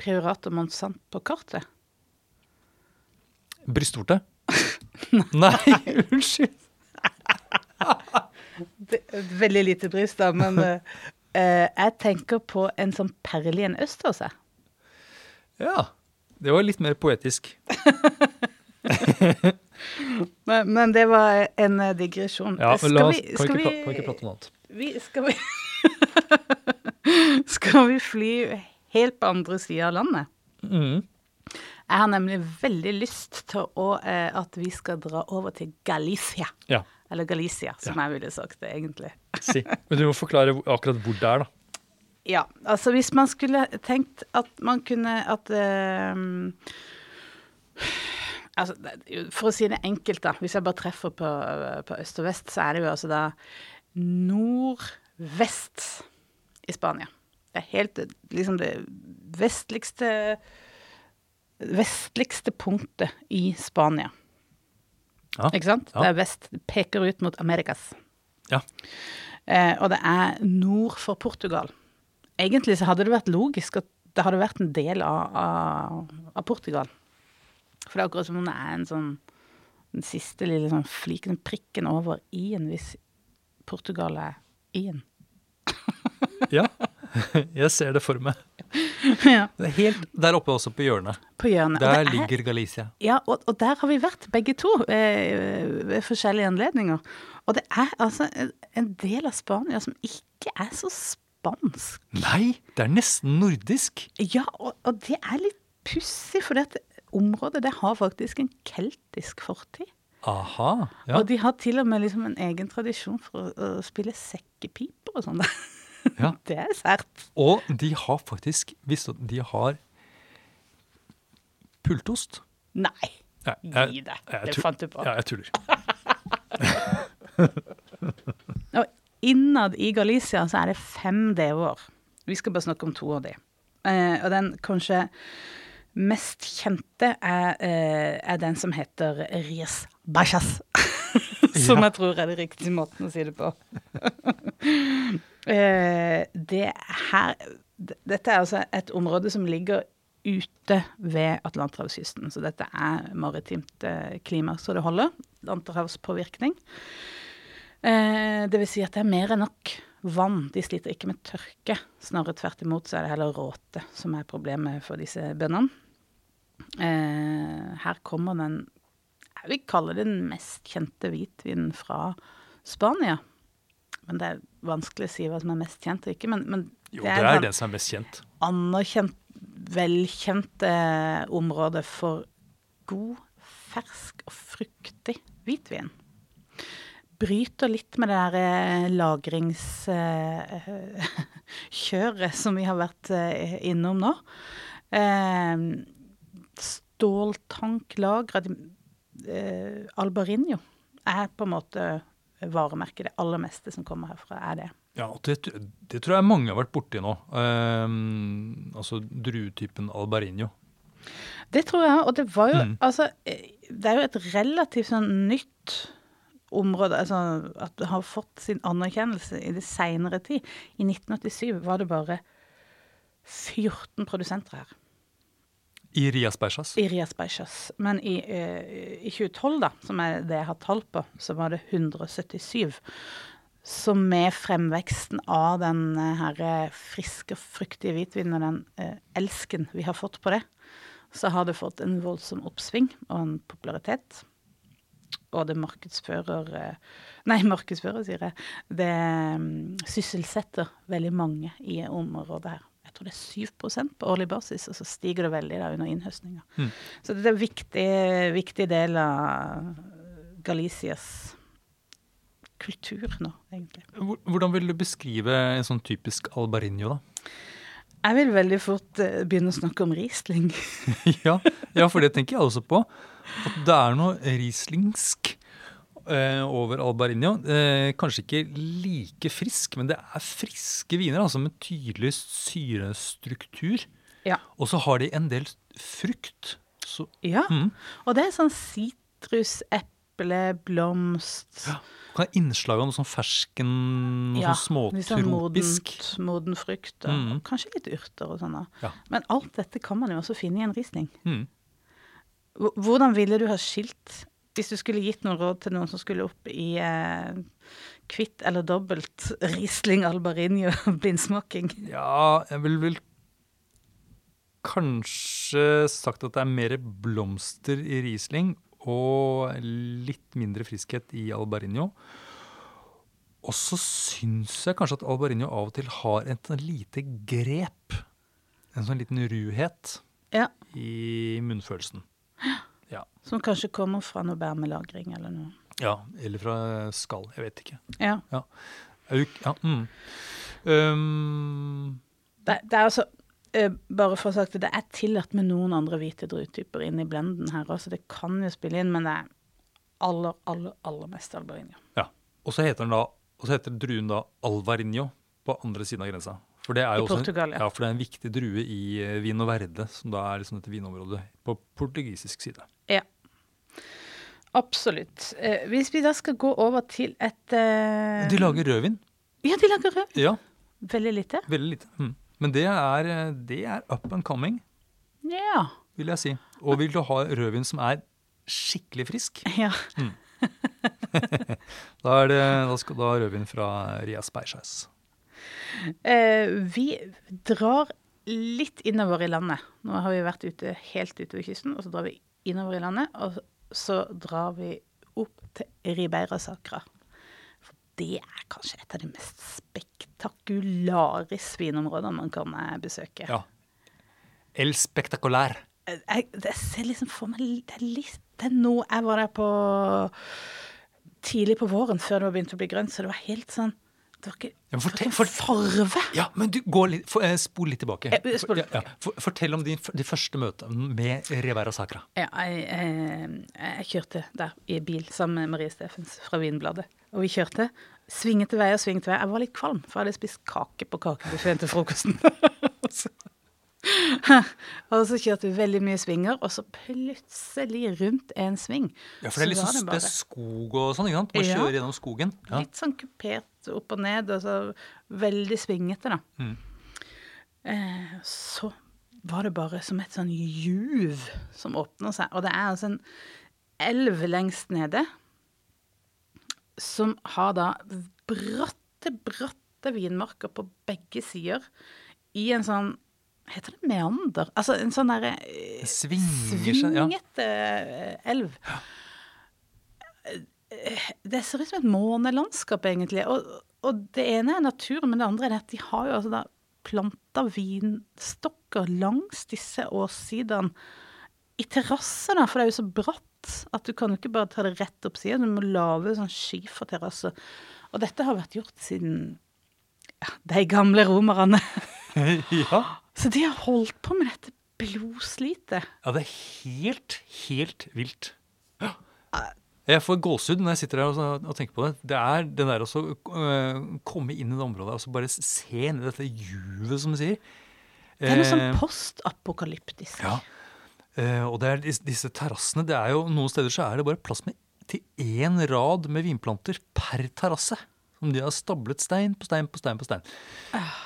Priorat og Monsant på kartet? Brystvorte? Nei, unnskyld! Veldig lite bryst, da, men eh, jeg tenker på en sånn perle i en østers. jeg. Ja, det var litt mer poetisk. Men, men det var en eh, digresjon. Ja, men la oss, skal vi kan vi ikke prate om noe annet? vi, skal vi Skal vi fly helt på andre sida av landet? Mm. Jeg har nemlig veldig lyst til å, eh, at vi skal dra over til Galicia. Ja, Eller Galicia, som jeg ville sagt det egentlig. si. Men du må forklare akkurat hvor det er, da. Ja, altså hvis man skulle tenkt at man kunne at eh, Altså, for å si det enkelt, da. Hvis jeg bare treffer på, på øst og vest, så er det jo altså da nordvest i Spania. Det er helt liksom det vestligste Vestligste punktet i Spania. Ja. Ikke sant? Ja. Det er vest. Det peker ut mot Amerikas. Ja. Eh, og det er nord for Portugal. Egentlig så hadde det vært logisk at det hadde vært en del av, av, av Portugal. For det er akkurat som om det er en sånn den siste lille sånn fliken, prikken over i-en, hvis Portugal er i-en. ja. Jeg ser det for meg. ja, Det er helt der oppe også på hjørnet. på hjørnet. Der er- ligger Galicia. Ja, og, og der har vi vært begge to eh, ved forskjellige anledninger. Og det er altså en, en del av Spania som ikke er så spansk. Nei, det er nesten nordisk. Ja, og, og det er litt pussig, for dette området det har faktisk en keltisk fortid. Aha. Ja. Og de har til og med liksom en egen tradisjon for å, å spille sekkepiper og sånn. Ja. Det er sært. Og de har faktisk visst at de har pultost. Nei, Nei, gi deg. Det fant du på. Ja, jeg tuller. Innad i Galicia så er det fem DO-er. Vi skal bare snakke om to av de. Eh, og den kanskje mest kjente er, eh, er den som heter Ries Bajas. som Ja. jeg tror er det riktige måten å si det på. eh, det her Dette er altså et område som ligger ute ved Atlanterhavskysten. Så dette er maritimt eh, klima så det holder. Atlanterhavspåvirkning. Eh, det vil si at det er mer enn nok vann. De sliter ikke med tørke. Snarere tvert imot så er det heller råte som er problemet for disse bøndene. Eh, her kommer den jeg vil kalle det den mest kjente hvitvinen fra Spania. Men det er vanskelig å si hva som er mest kjent og ikke. Men, men Jo, det det er, er den som er mest kjent. anerkjent, velkjent eh, område for god fersk og fruktig hvitvin. Bryter litt med det der lagringskjøret som vi har vært eh, innom nå. Eh, ståltanklagra eh, Albarinho er på en måte varemerket. Det aller meste som kommer herfra, er det. Ja, det, det tror jeg mange har vært borti nå. Um, altså druetypen albarinho. Det tror jeg, og det var jo mm. Altså, det er jo et relativt sånn nytt område altså At det har fått sin anerkjennelse i det seinere tid. I 1987 var det bare 14 produsenter her. I Rias Beisjas? I Rias Beisjas. Men i, uh, i, 2012, da, som er det jeg har tall på, så var det 177. Så med fremveksten av den uh, her eh, friske, fruktige hvitvinen og den eh, elsken vi har fått på det, så har det fått en voldsom oppsving og en popularitet. Og det markedsfører Nei, markedsfører, sier jeg. Det um, sysselsetter veldig mange i området her jeg tror det er 7% på årlig basis, og så stiger det veldig da under innhøstninga. Mm. Så det er en viktig, viktig del av Galicias kultur nå, egentlig. Hvordan vil du beskrive en sånn typisk albarinho, da? Jeg vil veldig fort uh, begynne å snakke om Riesling. ja, ja, for det tenker jeg også på. At det er noe rieslingsk eh, over Albarinio. Eh, kanskje ikke like frisk, men det er friske viner altså med tydelig syrestruktur. Ja. Og så har de en del frukt. Så, ja, mm. og det er sånn sitrus, eple, blomst ja. Kan ha innslag av noe sånn fersken, noe ja, sånn småtropisk. Sånn moden frukt, og mm. kanskje litt urter og sånn. Ja. Men alt dette kan man jo også finne i en Riesling. Mm. Hvordan ville du ha skilt hvis du skulle gitt noen råd til noen som skulle opp i eh, kvitt eller dobbelt Riesling Albarinio blindsmaking? Ja, jeg vil vel kanskje sagt at det er mer blomster i Riesling og litt mindre friskhet i Albarinio. Og så syns jeg kanskje at Albarinio av og til har et lite grep. En sånn liten ruhet ja. i munnfølelsen. Ja. Som kanskje kommer fra noe bærmelagring eller noe. Ja, eller fra skall. Jeg vet ikke. Ja. ja. ja mm. um. det, det, er altså uh, Bare for å sagt det, det er tillatt med noen andre hvite druetyper inn i blenden her også. Det kan jo spille inn, men det er aller, aller, aller mest albarinho. Ja. Og så heter, den da, og så heter druen da alvarinio på andre siden av grensa. For det er jo Portugal, en, ja. For det er en viktig drue i eh, Vino Verde, som da er liksom dette vinområdet på portugisisk side. Ja. Absolutt. Eh, hvis vi da skal gå over til et eh... De lager rødvin. Ja, de lager rødvin. Ja. Veldig lite. Veldig lite. Mm. Men det er, eh, det er, up and coming, Ja. vil jeg si. Og vil du ha rødvin som er skikkelig frisk, ja. mm. da, det, da, skal du ha rødvin fra Rias Beijas. Eh, vi drar litt innover i landet. Nå har vi vært ute helt utover kysten, og så drar vi innover i landet. Og så drar vi opp til Ribeira Sacra. For det er kanskje et av de mest spektakulare svinområdene man kan eh, besøke. Ja. El spectacular. Eh, jeg, jeg ser liksom for meg det er, litt, det er nå jeg var der på tidlig på våren, før det var begynt å bli grønt, så det var helt sånn det var ikke, ja, fortell, for, farve! Ja, men du, litt, for, eh, Spol litt tilbake. Eh, spol, ja, ja. fortell om de, de første møtene med Revera Sacra. Ja, jeg, jeg, jeg, kjørte der i bil sammen med Marie Steffens fra Vinbladet. Og vi kjørte. Svingete svinget svingete vei. Jeg var litt kvalm, for jeg hadde spist kake på kakebuffeen til frokosten. og så kjørte vi veldig mye svinger, og så plutselig rundt en sving Ja, for det er litt sånn det skog og sånn, ikke sant? Man ja. kjører gjennom skogen. Litt sånn kupert opp og ned, Altså veldig svingete, da. Mm. Eh, så var det bare som et sånn juv som åpner seg. Og det er altså en elv lengst nede som har da bratte, bratte vinmarker på begge sider i en sånn Heter det meander? Altså en sånn derre eh, Svingete ja. elv. Det ser ut som et månelandskap, egentlig. Og, og, det ene er naturen, men det andre er at de har jo altså da planta vinstokker langs disse åssidene i terrasser, da, for det er jo så bratt at du kan jo ikke bare ta det rett opp sida, du må lage sånn skiferterrasse. Og dette har vært gjort siden ja, de gamle romerne. ja. Så de har holdt på med dette blodslitet. ja, det er helt, helt vilt. Jeg får gåsehud når jeg sitter her og, og tenker på det. Det er den der å øh, komme inn i det området og så bare se ned i dette juvet, som du sier. Det er noe sånn Eh, postapokalyptisk. Ja. Eh, og det er disse terrassene det er jo, Noen steder så er det bare plass med til én rad med vinplanter per terrasse. Som de har stablet stein på stein på stein på stein.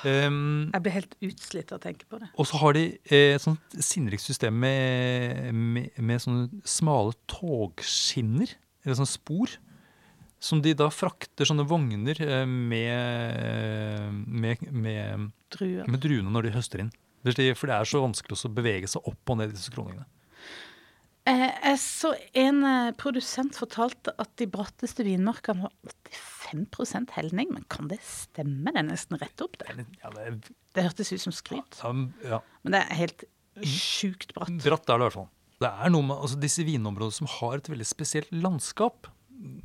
Um, Jeg blir helt utslitt av å tenke på det. og så har de eh, et sånt sinnrikt system med, med, med sånne smale togskinner, eller sånn spor, som de da frakter sånne vogner eh, med, med, med, Druer. med druene når de høster inn. For det er så vanskelig å bevege seg opp og ned i disse skråningene. Eh, jeg så en eh, produsent fortalte at de bratteste vinmarkene har 85% helning. Men kan det stemme? Det er nesten rett opp, Det det. hørtes ut som skryt. Men det er helt sjukt bratt. bratt er det i hvert fall. Det er noe med altså Disse vinområdene som har et veldig spesielt landskap,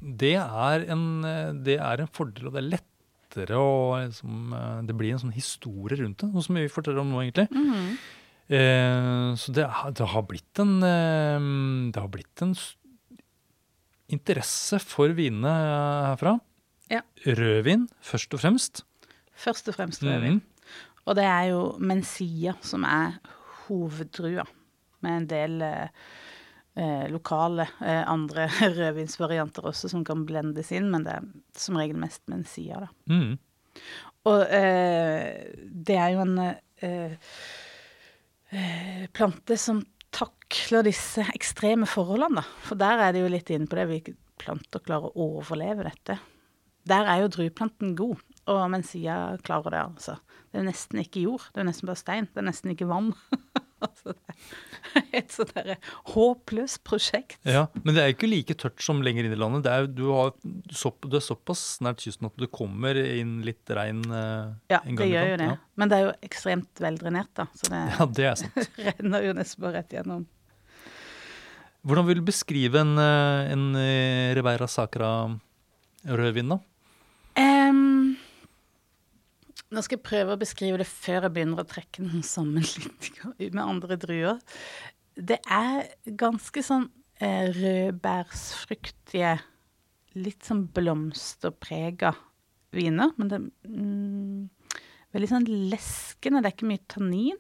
det er en, eh, det er en fordel, og det er lettere å liksom, eh, Det blir en sånn historie rundt det, noe som vi forteller om nå, egentlig. Mhm. Eh, så det, har- det har blitt en eh, Det har blitt en interesse for vinene herfra. Ja. Rødvin, først og fremst. Først og fremst rødvin. Mhm. Og det er jo Mencia som er hoveddrua, med en del eh, eh, lokale eh, andre rødvinsvarianter også som kan blendes inn, men det er som regel mest Mencia, da. Mm. Og eh, det er jo en eh, eh, plante som takler disse ekstreme forholdene, da. For der er det jo litt inne på det hvilke planter klarer å overleve dette. Der er jo drueplanten god, og Mencia klarer det, altså. Det er nesten ikke jord, det er nesten bare stein. Det er nesten ikke vann. altså, det er et sånt derre håpløst prosjekt. Ja, Men det er jo ikke like tørt som lenger inn i landet. Det er, du, har, du er såpass nært kysten at du kommer inn litt regn eh, Ja, en det gang gjør jo det. Ja. Men det er jo ekstremt veldrenert, da. Så det Ja. ja, det er sant. renner jo nesten bare rett gjennom. Hvordan vil du beskrive en, eh, en eh, Ribera Sacra-rødvin, da? Em, nå skal jeg prøve å beskrive det før jeg begynner å trekke noen sammenligninger med andre druer. Det er ganske sånn eh, rødbærsfruktige, litt sånn blomsterprega viner. Men det er mm, veldig sånn leskende. Det er ikke mye tannin.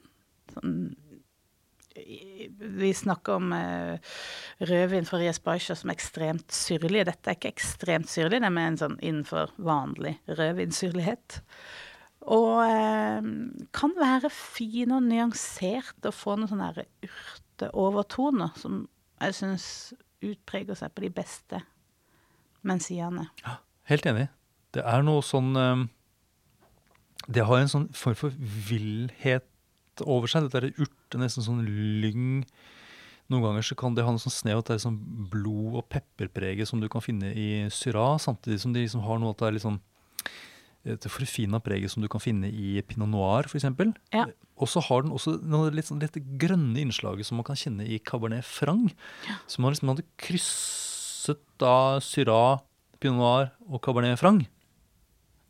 Sånn, vi snakker om eh, rødvin fra Rias Baisha som er ekstremt syrlig. Dette er ikke ekstremt syrlig, det er mer en sånn innenfor vanlig rødvinsyrlighet. Og eh, kan være fin og nyansert og få noen sånne urteovertoner som jeg syns utpreger seg på de beste mensiaene. Helt enig. Det er noe sånn eh, Det har en sånn form for villhet over seg. Dette er urte, nesten sånn lyng. Noen ganger så kan det ha noe sånn snev at det er sånn blod- og pepperpreget som du kan finne i syra, samtidig som de liksom har noe at det er litt sånn et forfina preget som du kan finne i pinot noir, f.eks. Ja. Og så har den også noe litt sånn litt grønne innslaget som man kan kjenne i cabernet franc. Som man liksom hadde krysset da syra, pinot noir og cabernet franc.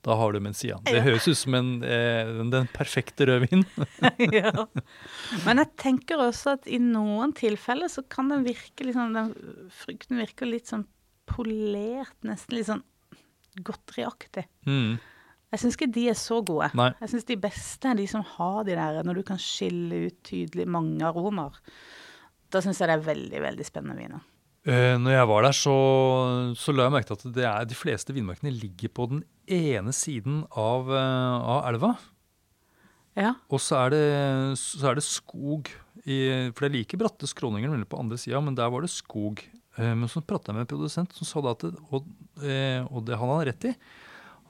Da har du Mencia. Det Ja. høres ut som en, eh, den perfekte rødvinen. ja. Men jeg tenker også at i noen tilfeller så kan den virke sånn den Frukten virker litt sånn polert, nesten litt sånn godteriaktig. Mm. Jeg syns ikke de er så gode. Nei. Jeg syns de beste er de som har de der når du kan skille ut tydelig mange aromer. Da syns jeg det er veldig, veldig spennende viner. Uh, når jeg var der, så, så la jeg merke til at det er, de fleste vindmarkene ligger på den ene siden av, uh, av elva. Ja. Og så er det, så er det skog. I, for det er like bratte skråninger på andre sida, men der var det skog. Uh, men så pratet jeg med en produsent som sa det at det, og, eh, og det han hadde rett i.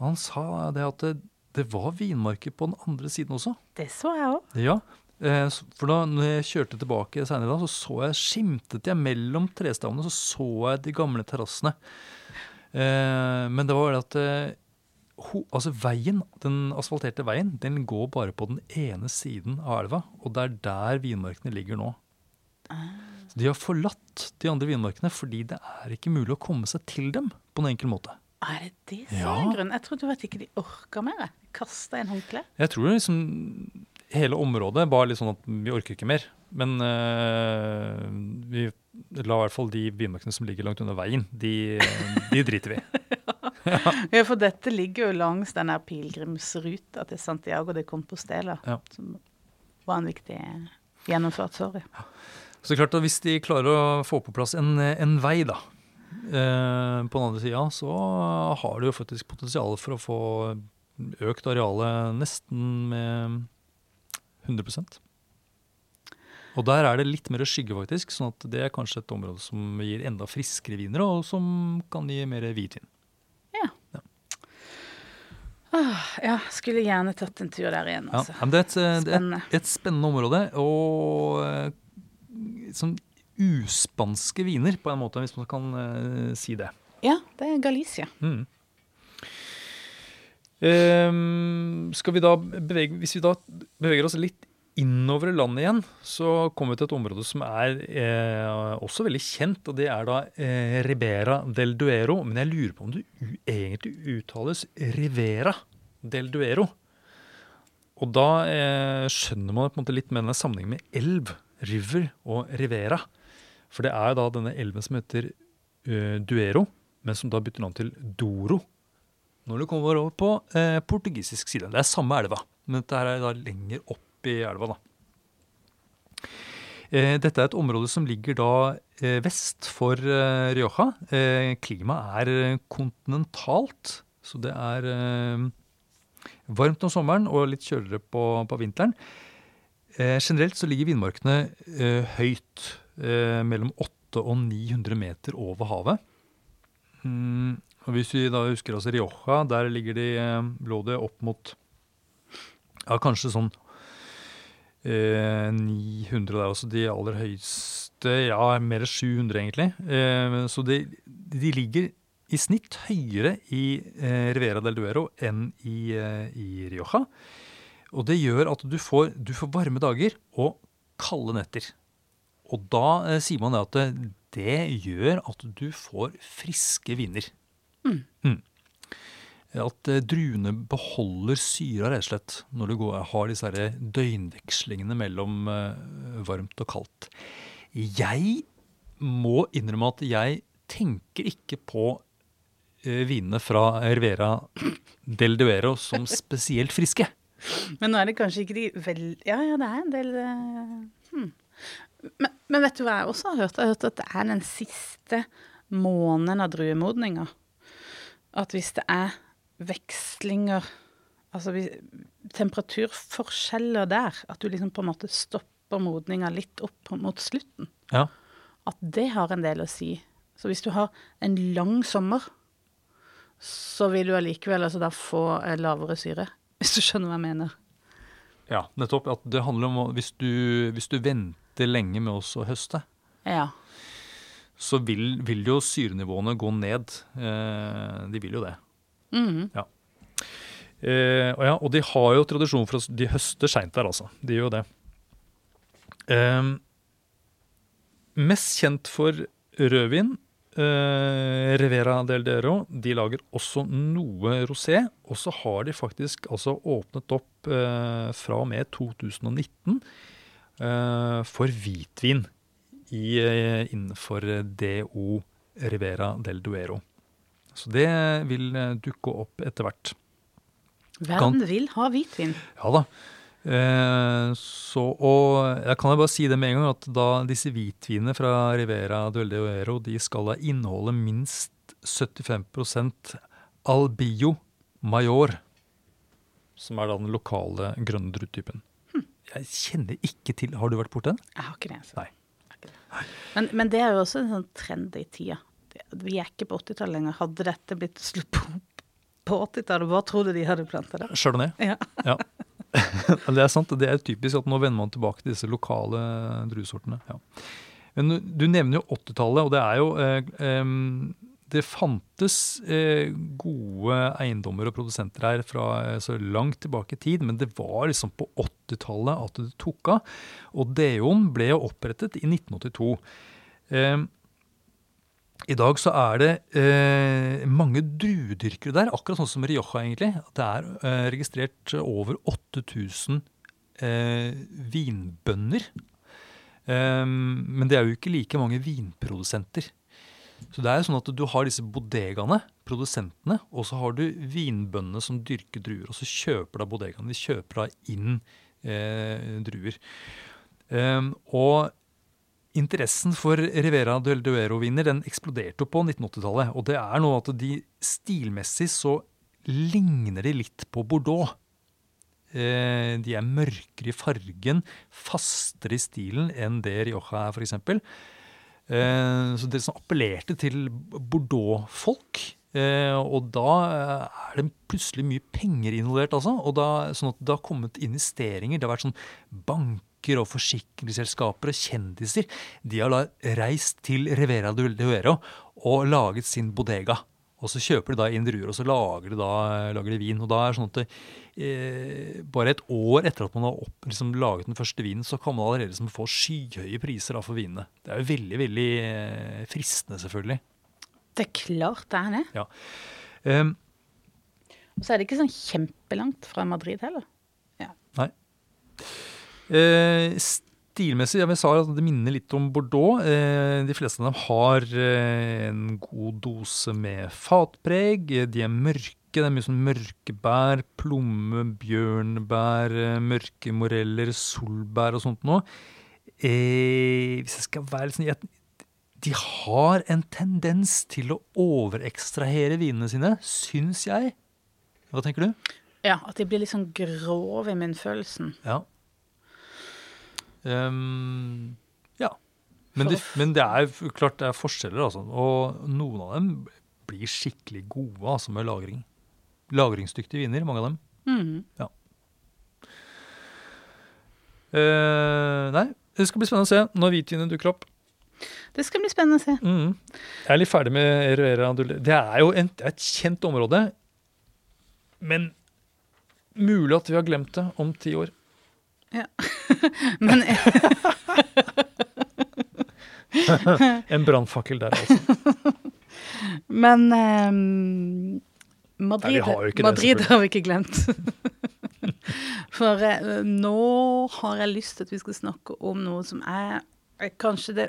Han sa det at det, det var vinmarker på den andre siden også. Det så jeg òg. Ja, eh, for da når jeg kjørte tilbake senere dag, så så jeg, skimtet jeg mellom trestammene, så så jeg de gamle terrassene. Eh, men det var det at eh, ho, altså veien, den asfalterte veien, den går bare på den ene siden av elva, og det er der vinmarkene ligger nå. De har forlatt de andre vinmarkene fordi det er ikke mulig å komme seg til dem på en enkel måte. Er det det som Ja. er grunnen? Jeg trodde at ikke de orka mer. Kasta inn håndkle. Jeg tror liksom hele området var litt sånn at vi orker ikke mer. Men eh, vi la i hvert fall de bymarkene som ligger langt unna veien, de, de driter vi i. Ja, for dette ligger jo langs den pilegrimsruta til Santiago de Compostela, Ja. som var en viktig gjennomfartsåre. Så det er klart at hvis de klarer å få på plass en, en vei, da, eh, på den andre sida, så har du jo faktisk potensial for å få økt arealet nesten med 100% Og der er det litt mer skygge, faktisk, sånn at det er kanskje et område som gir enda friskere viner, og som kan gi mer hvitvin. Ja, skulle gjerne tatt en tur der igjen, Ja, altså. men det er et, Spennende. et, et spennende område, og eh, sånn uspanske viner, på en måte, hvis man kan uh, si det. Ja, det er Galicia. Mm. Um, skal vi da bevege, hvis vi da beveger oss litt innover i landet igjen, så kommer vi til et område som er eh, også veldig kjent, og det er da eh, Ribera del Duero. Men jeg lurer på om det egentlig uttales Rivera del Duero. Og da eh, skjønner man på en måte litt med denne sammenhengen med elv, river og Rivera. For det er jo da denne elven som heter uh, Duero, men som da bytter navn til Doro når du kommer over på eh, portugisisk side. Det er samme elva, men dette er da lenger opp i elva. da. Eh, dette er et område som ligger da vest for Rioja. Klimaet er kontinentalt, så det er varmt om sommeren og litt kjøligere på, på vinteren. Eh, generelt så ligger vindmarkene eh, høyt, mellom 800 og 900 meter over havet. Mm, og hvis vi da husker altså Rioja, der ligger de, eh, lå det opp mot ja, kanskje sånn eh, 900 der også. De aller høyeste, ja, mer 700 egentlig. Eh, så de, de ligger i snitt høyere i eh, Rivera del Duero enn i, eh, i Rioja. Og det gjør at du får, du får varme dager og kalde netter. Og da eh, sier man det at det, det gjør at du får friske viner. Mm. At eh, druene beholder syra, rett og slett, når du går, har disse her døgnvekslingene mellom eh, varmt og kaldt. Jeg må innrømme at jeg tenker ikke på eh, vinene fra Rivera del Duero som spesielt friske. Men nå er det kanskje ikke de vel... Ja, ja, det er en del eh, hmm. Men, men vet du hva jeg også har hørt? Jeg har hørt at det er den siste måneden av druemodninga. At hvis det er vekslinger Altså temperaturforskjeller der, at du liksom på en måte stopper modninga litt opp mot slutten, Ja. at det har en del å si. Så hvis du har en lang sommer, så vil du allikevel altså da få eh, lavere syre. Hvis du skjønner hva jeg mener. Ja, nettopp. At det handler om hvis du, hvis du venter lenge med oss å høste, Ja. så vil, vil jo syrenivåene gå ned. Eh, de vil jo det. Mhm. Eh, og, ja, og de har jo tradisjon for å De høster seint der, altså. De gjør jo det. Eh, mest kjent for rødvin, eh, Rivera del Dero. De lager også noe rosé. Og så har de faktisk altså åpnet opp eh, fra og med 2019 eh, for hvitvin i, eh, innenfor DO Rivera del Duero. Så det vil eh, dukke opp etter hvert. Verden vil ha hvitvin. Ja da. Eh, så, og jeg kan jo bare si det med en gang at da disse hvitvinene fra Rivera del Duero de skal da inneholde minst 75% Albio Major, som er da den lokale grønne druetypen. Jeg kjenner ikke til Har du vært borti den? Jeg har ikke det. Altså. Nei. Har ikke det. Men, men det er jo også en sånn trend i tida. Vi er ikke på 80-tallet lenger. Hadde dette blitt slutt på, på 80-tallet, hva trodde de hadde planta der? Chardonnay? Ja. Ja. det er sant. Det er typisk at nå vender man tilbake til disse lokale druesortene. Ja. Men du- nevner jo 80-tallet, og det er jo eh, em, det fantes eh, gode eiendommer og produsenter her fra eh, så langt tilbake i tid, men det var liksom på 80-tallet at det tok av. Og Deon ble jo opprettet i 1982. Eh, I dag så er det eh, mange druedyrkere der, akkurat sånn som Rioja, egentlig. Det er eh, registrert over 8000 eh, vinbønder. men det er jo ikke like mange vinprodusenter. Så det er jo sånn at du har disse bodegaene, produsentene, og så har du vinbøndene som dyrker druer. Og så kjøper da bodegaene de kjøper da inn eh, druer. Um, og interessen for Rivera del Duero-viner den eksploderte på 1980-tallet. Og det er noe at de stilmessig så ligner de litt på Bordeaux. Eh, de er mørkere i fargen, fastere i stilen enn det Rioja er, f.eks. Eh, så det som appellerte til Bordeaux-folk. Eh, og da eh, er det plutselig mye penger involvert, altså. Og da, sånn at det har kommet investeringer. Det har vært sånn banker og forsikringsselskaper og kjendiser. De har reist til Rivera de Duero og laget sin bodega. Og så kjøper de da inn druer, og så lager de, da, lager de vin. Og da er det sånn at det, eh, bare et år etter at man har opp, liksom, laget den første vinen, så kan man allerede liksom, få skyhøye priser da, for vinene. Det er jo veldig, veldig eh, fristende, selvfølgelig. Det er klart det er det. Ja. Um, og så er det ikke sånn kjempelangt fra Madrid heller. Ja. Nei. Eh, Stilmessig, jeg sa at det minner litt om Bordeaux. Eh, de fleste av dem har eh, en god dose med fatpreg. De er mørke. Det er mye sånn mørkebær, plomme, bjørnebær, eh, mørke moreller, solbær og sånt noe. hvis jeg skal være litt sånn De har en tendens til å overekstrahere vinene sine, syns jeg. Hva tenker du? Ja, at de blir litt sånn grove i munnfølelsen. Ja. Um, ja. Men det, men det, er klart det er forskjeller, altså. Og noen av dem blir skikkelig gode altså, med lagring. Lagringsdyktige viner, mange av dem. Mm. Ja. Uh, nei, det skal bli spennende å se når hvitvinet dukker opp. Det skal bli spennende å se. Mm. Jeg er litt ferdig med Eruera Det er jo en, et kjent område. Men mulig at vi har glemt det om ti år. Ja. Men En brannfakkel der, altså. Men um, Madrid, Nei, har, Madrid det, har vi ikke glemt. For uh, nå har jeg lyst til at vi skal snakke om noe som er, er kanskje det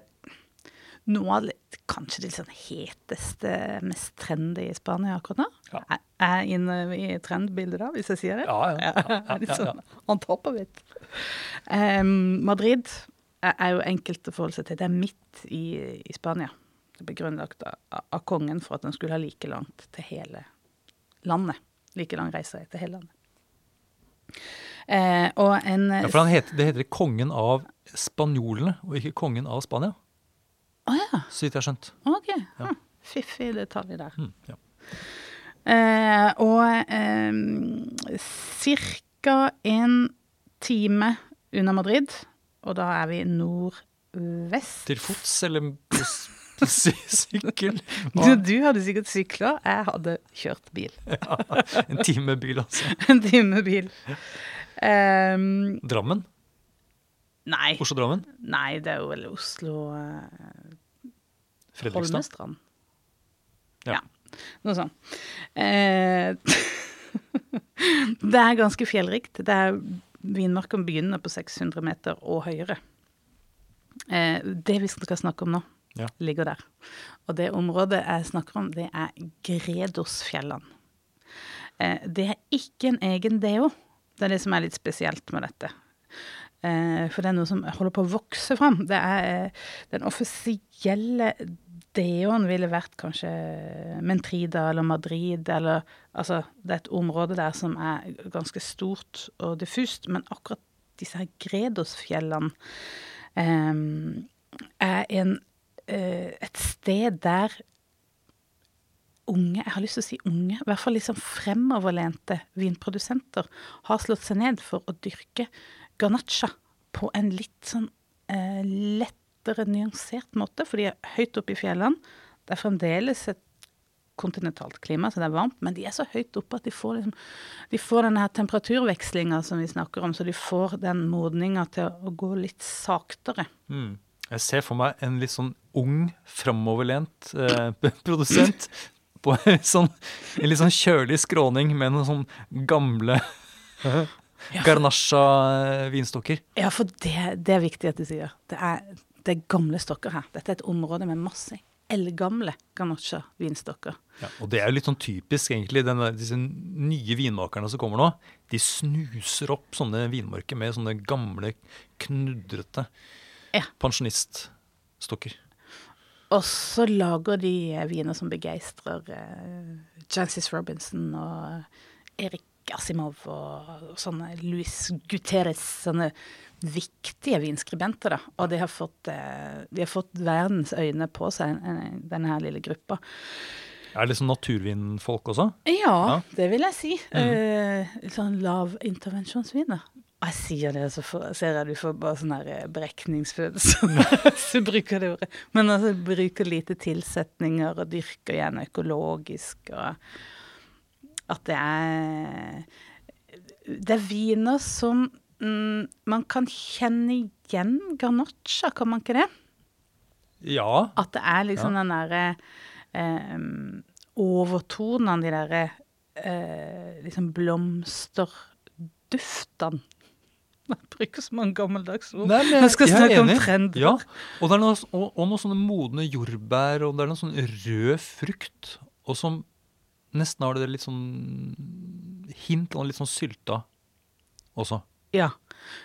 noe av det, kanskje det sånn heteste, mest trendy i Spania akkurat nå. Ja. Er jeg inne i trendbildet da, hvis jeg sier det? Ja, ja. ja, ja, ja sånn on top of it. Um, Madrid er jo enkelt å forholde seg til. Det er midt i, i Spania. Det ble grunnlagt av, av, kongen for at den skulle ha like langt til hele landet. Like lang reise til hele landet. Eh, og en Ja, for heter, Det heter kongen av spanjolene, og ikke kongen av Spania. Oh, ja. Så vidt jeg har skjønt. Ok. Ja. Hm. Fiffig detalj der. Mm, ja. eh, og eh, ca. en time unna Madrid, og da er vi nordvest. Til fots eller sykkel? Du, du, hadde sikkert sykla, jeg hadde kjørt bil. Ja, en time bil, altså. en time bil. Um, Drammen? Nei. Oslo-Drammen? Nei, det er jo vel Oslo uh, Holmestrand. Ja. ja. Noe sånt. Eh, det er ganske fjellrikt. Det er Vinmarken begynner på 600 meter og høyere. Eh, det vi skal snakke om nå, ja. ligger der. Og det området jeg snakker om, det er Gredosfjellene. det er ikke en egen DO. Det er det som er litt spesielt med dette. Eh, for det er noe som holder på å vokse fram. Det er eh, den offisielle DO-en ville vært kanskje Mentrida eller Madrid eller Altså, det er et område der som er ganske stort og diffust, men akkurat disse her Gredosfjellene eh, er en, eh, et sted der unge, jeg har lyst til å si unge, i hvert fall liksom fremoverlente vinprodusenter har slått seg ned for å dyrke ganacha på en litt sånn eh, lettere nyansert måte, for de er høyt oppe i fjellene. Det er fremdeles et kontinentalt klima, så det er varmt, men de er så høyt oppe at de får, liksom, de får denne her temperaturvekslinga som vi snakker om, så de får den modninga til å gå litt saktere. Mm. Jeg ser for meg en litt sånn ung, framoverlent eh, produsent på en, sånn, en litt sånn kjølig skråning med noen sånn gamle Garnasja vinstokker. Ja, for det, det, er viktig at du sier. Det er, det er gamle stokker her. Dette er et område med masse eldgamle ganache-vinstokker. Ja, og det er jo litt sånn typisk, egentlig. Denne, disse nye vinmakerne som kommer nå, de snuser opp sånne vinmarker med sånne gamle, knudrete ja. pensjoniststokker. Og så lager de viner som begeistrer uh, Jancis Robinson og Erik Asimov og, sånne Louis Guterres, sånne viktige vinskribenter. da, Og de har fått, eh, de har fått verdens øyne på seg, denne her lille gruppa. Er det sånn naturvinfolk også? Ja, ja, det vil jeg si. Mm. Eh, sånn lavintervensjonsviner. Jeg sier det, så for, ser jeg du får bare sånn her eh, brekningsfølelse så bruker det ordet. Men altså bruker lite tilsetninger og dyrker igjen økologisk. og at det er Det er viner som mm, man kan kjenne igjen Garnaccia, kan man ikke det? Ja. At det er liksom ja. den derre eh, overtonene, de derre eh, liksom blomsterduftene. Jeg bruker så mange gammeldags ord. Nei, men, jeg skal snakke om trender. Ja, og det er noe, og, og noen sånne modne jordbær, og det er noe sånn rød frukt. Og som Nesten har det litt sånn hint av litt sånn sylta også. Ja,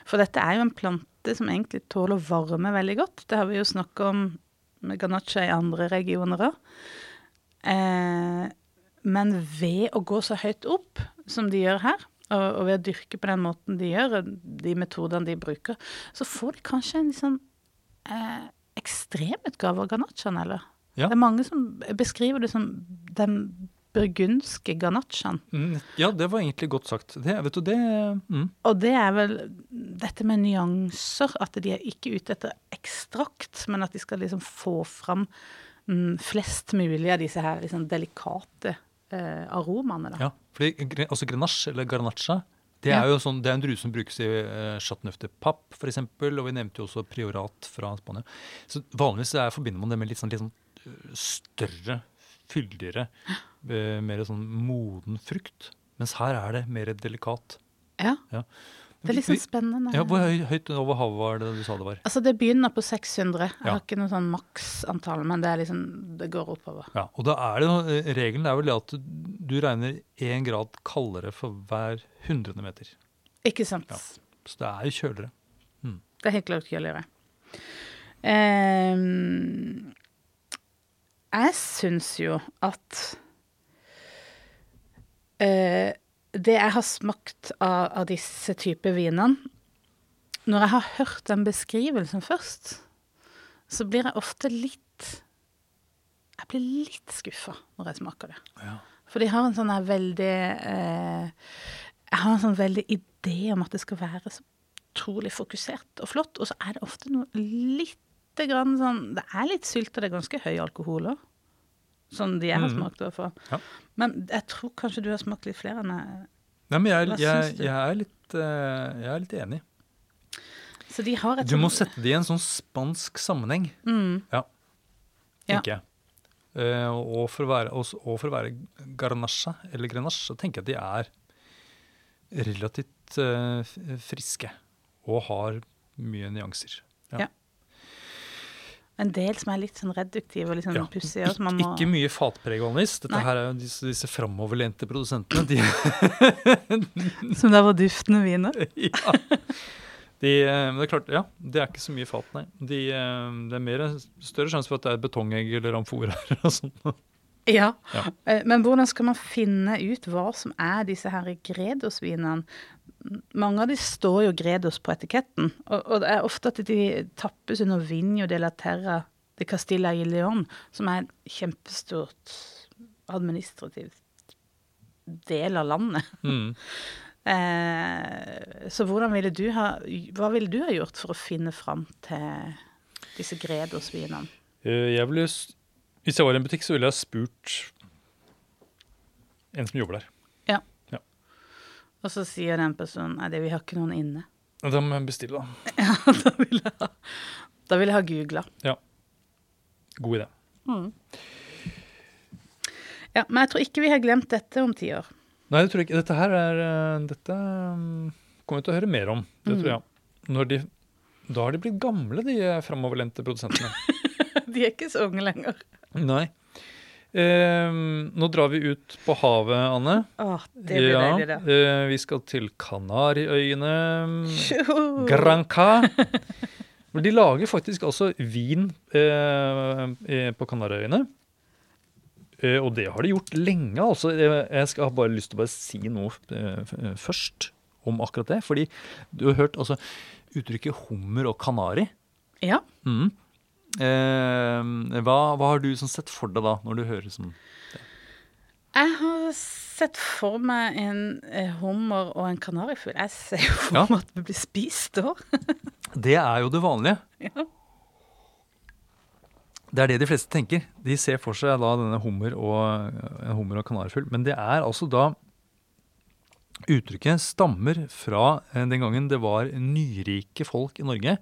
for dette er jo en plante som egentlig tåler varme veldig godt. Det har vi jo snakka om med ganache i andre regioner òg. Eh, men ved å gå så høyt opp som de gjør her, og, og, ved å dyrke på den måten de gjør, de metodene de bruker, så får de kanskje en liksom eh, ekstremutgave av ganachaen, eller? Ja. Det er mange som beskriver det som den burgundske ganachaen. Mm, ja, det var egentlig godt sagt. Det, vet du, det mm. Og det er vel dette med nyanser, at de er ikke ute etter ekstrakt, men at de skal liksom få fram mm, flest mulig av disse her liksom delikate eh, aromaene. Da. Ja, fordi altså grenache, eller garnacha, det er ja. jo sånn, det er en drue som brukes i uh, chateauneuf de pape, f.eks., og vi nevnte jo også priorat fra Spania. Så Vanligvis er, forbinder man det med litt sånn, litt sånn uh, større fyldigere, eh, mer sånn moden frukt. Mens her er det mer delikat. Ja. ja. Det er litt sånn spennende. Ja, Hvor høyt over havet var det du sa det var? Altså Det begynner på 600. Jeg ja. har ikke noe sånn maksantall, men det er liksom, det går oppover. Ja, og da er det, eh, Regelen er vel at du regner én grad kaldere for hver hundrede meter. Ikke sant. Ja. Så det er jo kjøligere. Mm. Det er helt klart kjøligere. Um, jeg syns jo at uh, det jeg har smakt av, av disse typer vinene Når jeg har hørt den beskrivelsen først, så blir jeg ofte litt Jeg blir litt skuffa når jeg smaker det. Ja. For de har en sånn her veldig uh, Jeg har en sånn veldig idé om at det skal være så utrolig fokusert og flott, og så er det ofte noe litt sånn Det er litt sylt, og det er ganske høy alkohol òg. Sånn de jeg har mm. smakt, i hvert fall. Ja. Men jeg tror kanskje du har smakt litt flere enn jeg Nei, men jeg, jeg, jeg, er litt, uh, jeg, er litt, enig. Så de har et Du må sånn sette det i en sånn spansk sammenheng. Mm. Ja. Tenker ja. jeg. Uh, og, for være, og, og for å være garnasje, eller grenache, så tenker jeg at de er relativt uh, friske. Og har mye nyanser. Ja. ja en del som er litt sånn reduktive og litt sånn ja. pussige. Må... Ikke mye fatpreg, vanligvis. Dette Nei. her er jo disse, disse framoverlente produsentene. De... som der var duftende viner? ja. De, eh, det er klart, ja, det er ikke så mye fat, nei. De, eh, det er mer, større sjanse for at det er betongegg eller amfor her. og sånt. Ja. ja. Eh, men hvordan skal man finne ut hva som er disse her Gredos-vinene? Mange av de står jo Gredos på etiketten. Og, og, det er ofte at de tappes under Vinjo de la Terra de Castilla y León, som er en kjempestort administrativ del av landet. Mm. eh, så hvordan ville du ha Hva ville du ha gjort for å finne fram til disse Gredos-vinene? Uh, jeg ville, hvis jeg var i en butikk, så ville jeg spurt En som jobber der. Og så sier den personen nei, det, vi har ikke noen inne. Da må jeg bestille, da. Ja, da vil jeg ha, da vil jeg ha googla. God idé. Ja, men jeg tror ikke vi har glemt dette om ti år. Nei, det tror jeg ikke. Dette her er eh, Dette mm, kommer vi til å høre mer om. Det Mm. tror jeg. Når de, da har de blitt gamle, de eh, framoverlente produsentene. De er ikke så unge lenger. Nei. Eh, nå drar vi ut på havet, Anne. Åh, det blir ja, deilig, da. eh, vi skal til Kanariøyene. Granca. Men de lager faktisk altså vin eh, eh, på Kanariøyene. Eh, og det har de gjort lenge. altså. Jeg jeg skal ha bare lyst til å bare si noe eh, eh, først om akkurat det. Fordi du har hørt altså, uttrykket hummer og kanari. Ja. Mm. Eh, hva, hva har du sånn sett for deg da, når du hører sånn Jeg har sett for meg en eh, hummer og en kanarifugl. Jeg ser jo for Ja. meg at vi blir spist da. Det er jo det vanlige. Ja. Det er det de fleste tenker. De ser for seg da denne hummer og, en hummer og kanarifugl. Men det er altså da Uttrykket stammer fra eh, den gangen det var nyrike folk i Norge,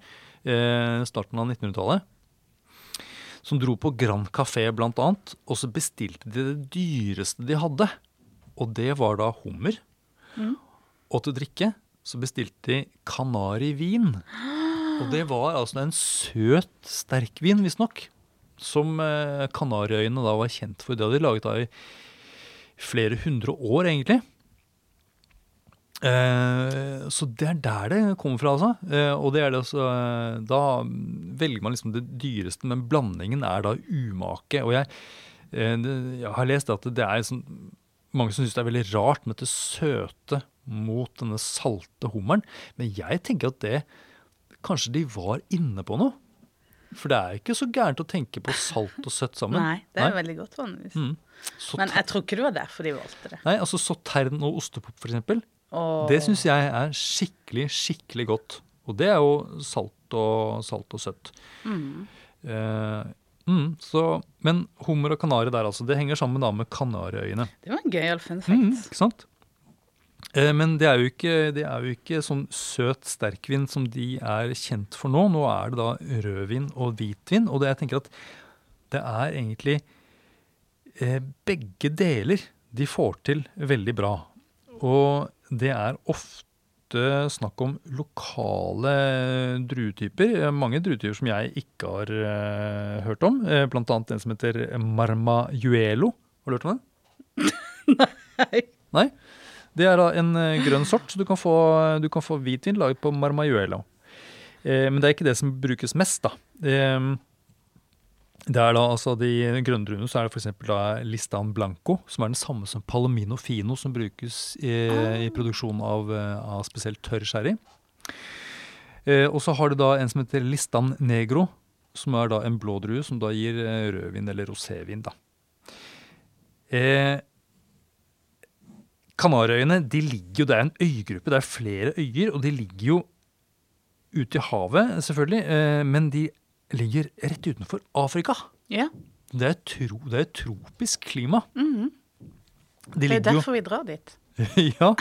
eh, starten av 1900-tallet, som dro på Grand Café annet, og så bestilte de det dyreste de hadde. Og det var da hummer. Og til drikke så bestilte de kanarivin. Og det var altså en søt sterkvin, visstnok. Som eh, Kanariøyene da var kjent for. Det hadde de laget da i flere hundre år, egentlig. Eh, så det er der det kommer fra, altså. Eh, og det er det altså eh, Da velger man liksom det dyreste, men blandingen er da umake. Og jeg, eh, det, jeg har lest at det er sånn mange som syns det er veldig rart med dette søte mot denne salte hummeren. Men jeg tenker at det Kanskje de var inne på noe? For det er ikke så gærent å tenke på salt og søtt sammen. Nei, det er Nei. veldig godt vanligvis. Mm. Men jeg tror ikke det var derfor de valgte det. Nei, altså Sautern og ostepop, for eksempel. Og Det syns jeg er skikkelig, skikkelig godt. Og det er jo salt og, salt og søtt. mm. Eh, mm, så, men hummer og kanari der, altså. Det henger sammen da med Kanariøyene. Det var en gøyal fun Mm, fact. ikke sant? Eh, men det er, jo ikke, det er jo ikke sånn søt sterkvin som de er kjent for nå. Nå er det da rødvin og hvitvin. Og det, jeg tenker at det er egentlig eh, begge deler de får til veldig bra. Og det er ofte snakk om lokale druetyper. Mange druetyper som jeg ikke har eh, hørt om. Uh, blant annet en som heter Marmajuelo. Har du hørt om den? Nei. Nei. Det er en eh, grønn sort, så du kan få, du kan få hvitvin laget på Marmajuelo. Eh, men det er ikke det som brukes mest, da. Eh, det er da altså de grønne druene, så er det f.eks. Listan Blanco, som er den samme som Palomino Fino, som brukes i, i produksjon av, eh, av spesielt tørr sherry. Eh, og så har du da en som heter Listan Negro, som er da en blå drue, som da gir eh, rødvin eller rosévin, da. Eh, Kanariøyene de ligger jo, det er en øygruppe, det er flere øyer, og de ligger jo ute i havet, selvfølgelig, eh, men de ligger rett utenfor Afrika. Ja. Det er, tro, det er tropisk klima. mhm. De Det er derfor jo, vi drar dit. ja.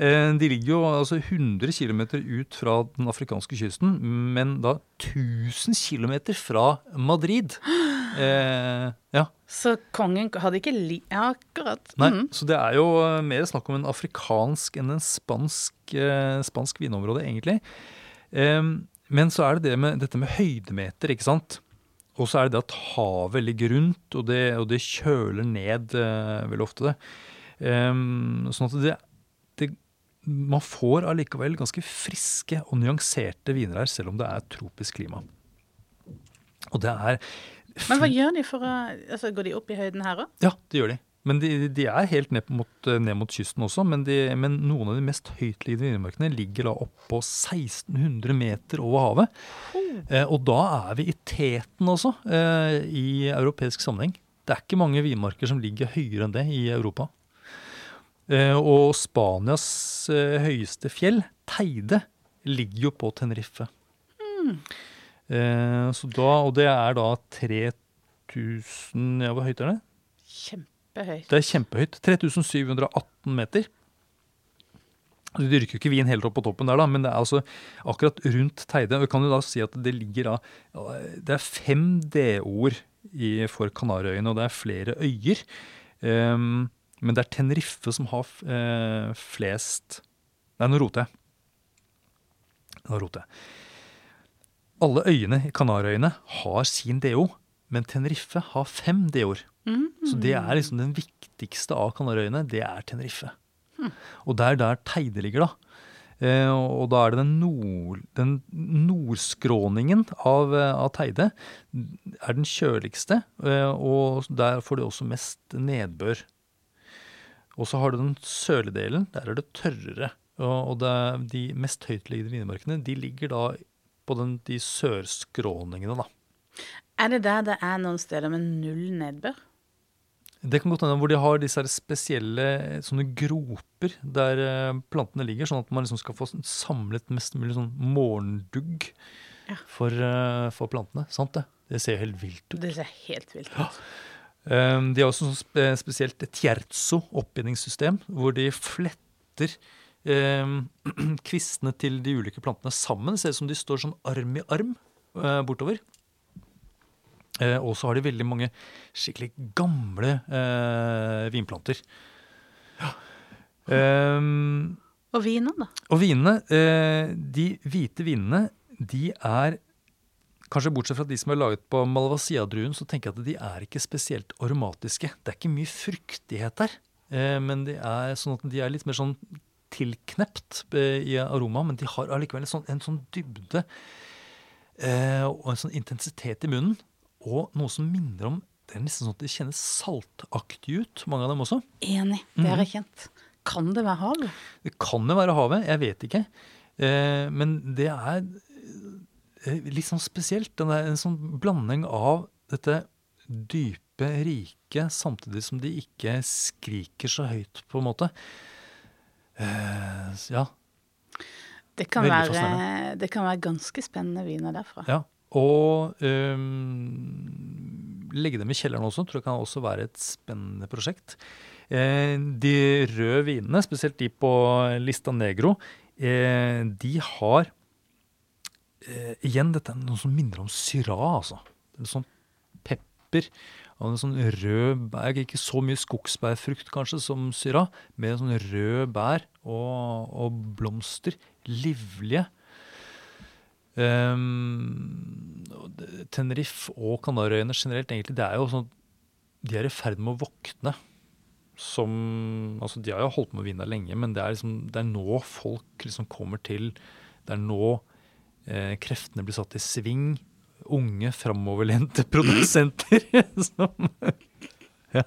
Eh, De ligger jo altså 100 km ut fra den afrikanske kysten, men da 1000 km fra Madrid. Eh, ja, Så kongen hadde ikke li... Ja, akkurat. Nei, Mhm. så det er jo eh, mer snakk om en afrikansk enn en spansk, eh, spansk vinområde, egentlig. Em, men så er det, det med, dette med høydemeter, ikke sant. Og så er det det at havet ligger rundt, og det, og det kjøler ned eh, veldig ofte det. Um, sånn at det, det Man får allikevel ganske friske og nyanserte viner her, selv om det er tropisk klima. Og det er Men hva gjør de for å altså, Går de opp i høyden her òg? Ja, det gjør de. Men de, de er helt ned mot, eh, ned mot kysten også. Men, de, men noen av de mest høytliggende villmarkene ligger da oppå 1600 meter over havet. Eh, og da er vi i teten også, eh, i europeisk sammenheng. Det er ikke mange vinmarker som ligger høyere enn det i Europa. Eh, og Spanias eh, høyeste fjell, Teide, ligger jo på Tenerife. Eh, så da, og det er da 3000 Ja, hvor høyt er det? Kjempe kjempehøyt. Det er kjempehøyt. 3718 meter. Du dyrker jo ikke vin helt opp på toppen der, da, men det er altså akkurat rundt Teide. og kan jo da si at det ligger da Det er fem D-ord for Kanariøyene, og det er flere øyer. Um, men det er Tenerife som har eh, flest Nei, nå roter jeg. Nå roter jeg. Alle øyene i Kanariøyene har sin DO, men Tenerife har fem D-ord. Mm. Så det er liksom den viktigste av Kanariøyene, det er Tenerife. Og det er der Teide ligger, da. Eh, og da er det den, nord, den nordskråningen av, eh, av Teide er den kjøligste, eh, og der får du også mest nedbør. Og så har du den sørlige delen, der er det tørrere. Og, og det, de mest høytliggende vinmarkene de ligger da på den, de sørskråningene, da. Er det der det er noen steder med null nedbør? Det kan godt hende hvor de har disse spesielle sånne groper der eh, plantene ligger, sånn at man liksom skal få samlet mest mulig sånn morgendugg Ja. for, eh, for plantene. Sant det? Det ser helt vilt ut. Det ser helt vilt ut. Um, de har også sånn spe spesielt et terzo oppbindingssystem, hvor de fletter um, kvistene til de ulike plantene sammen. Det ser ut som de står sånn arm i arm eh, bortover. Eh, og så har de veldig mange skikkelig gamle eh, vinplanter. Ja. Um, Og vinene, da? og vinene, eh, de hvite vinene, de er Kanskje bortsett fra de som er laget på Malvasia-druen, så tenker jeg at de er ikke spesielt aromatiske. Det er ikke mye fruktighet der, eh, men de er sånn de er litt mer sånn tilknept eh, i aroma, men de har allikevel en sånn, en sånn dybde eh, og en sånn intensitet i munnen, og noe som minner om Det er nesten sånn at det kjennes saltaktig ut, mange av dem også. Enig. Det har jeg kjent. Kan det være havet? Det kan jo være havet, jeg vet ikke. Eh, men det er eh, litt sånn spesielt. Den er en sånn blanding av dette dype, rike, samtidig som de ikke skriker så høyt, på en måte. Eh, ja. Det kan, være, det kan være ganske spennende viner derfra. ja. Og um, legge dem i kjelleren også, tror jeg kan også være et spennende prosjekt. Eh, de røde vinene, spesielt de på Lista Negro, eh, de har eh, Igjen, dette er noe som minner om Syrah, altså. Er sånn pepper og en sånn rød bær, Ikke så mye skogsbærfrukt kanskje som Syrah, med sånn rød bær og, og blomster. Livlige. Um, Tenerife og Kanariøyene generelt, egentlig, det er jo sånn De er i ferd med å våkne. Som Altså, de har jo holdt på med vinne lenge, men det er liksom Det er nå folk liksom kommer til Det er nå eh, kreftene blir satt i sving. Unge, framoverlente produsenter som ja.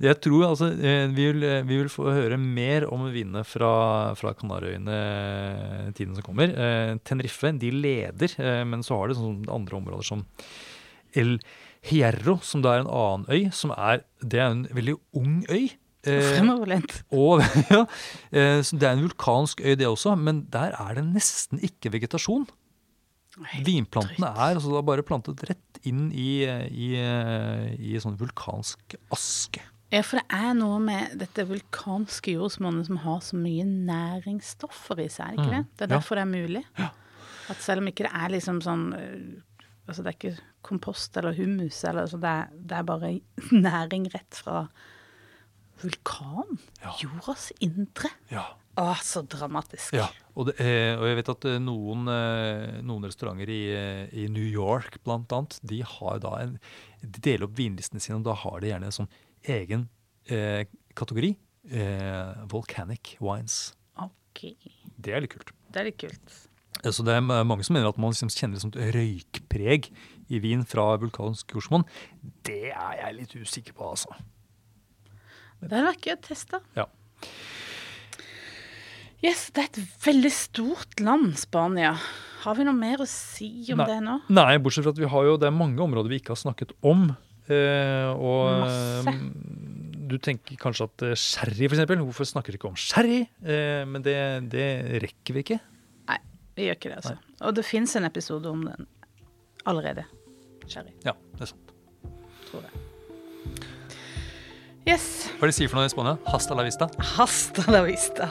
Jeg tror altså eh, vi vil, eh, vi vil få høre mer om vinene fra, fra Kanariøyene tiden som kommer. Eh, Tenerife de leder, men så har de sånn andre områder som El Hierro, som da er en annen øy. som er, Det er en veldig ung øy. Fremoverlent. Eh, ja, eh, det er en vulkansk øy, det også, men der er det nesten ikke vegetasjon. Vinplantene er altså da bare plantet rett inn i, i, i sånn vulkansk aske. Ja, for det er noe med dette vulkanske jordsmonnet som har så mye næringsstoffer i seg, ikke det? Det er ja. derfor det er mulig. At selv om ikke det er liksom sånn øh, Altså det er ikke kompost eller hummus, eller altså det, er, det er bare næring rett fra vulkan. Ja. Jordas indre. Ja. Å, så dramatisk. Ja, og, det, eh, og jeg vet at eh, noen, eh, noen restauranter i, i New York blant annet, de har da en, de deler opp vinlistene sine, og da har de gjerne en sånn egen eh, kategori. Eh, volcanic wines. Ok, Det er litt kult. det er litt kult. Så det er mange som mener at man liksom kjenner et røykpreg i vin fra vulkansk jordsmonn. Det er jeg litt usikker på, altså. Det hadde vært gøy å teste. Ja. Yes, det er et veldig stort land, Spania. Har vi noe mer å si om Nei. det nå? Nei, bortsett fra at vi har jo, det er mange områder vi ikke har snakket om. Eh, og Masse. eh, du tenker kanskje at eh, sherry, eksempel. Hvorfor snakker du ikke om sherry? Eh, men det, det rekker vi ikke. Nei, vi gjør ikke det, altså. Og det fins en episode om den allerede. Sherry, Ja, det er sant. tror jeg. Yes. Hva er det de sier for noe i Spania? Hasta la vista? Hasta la vista.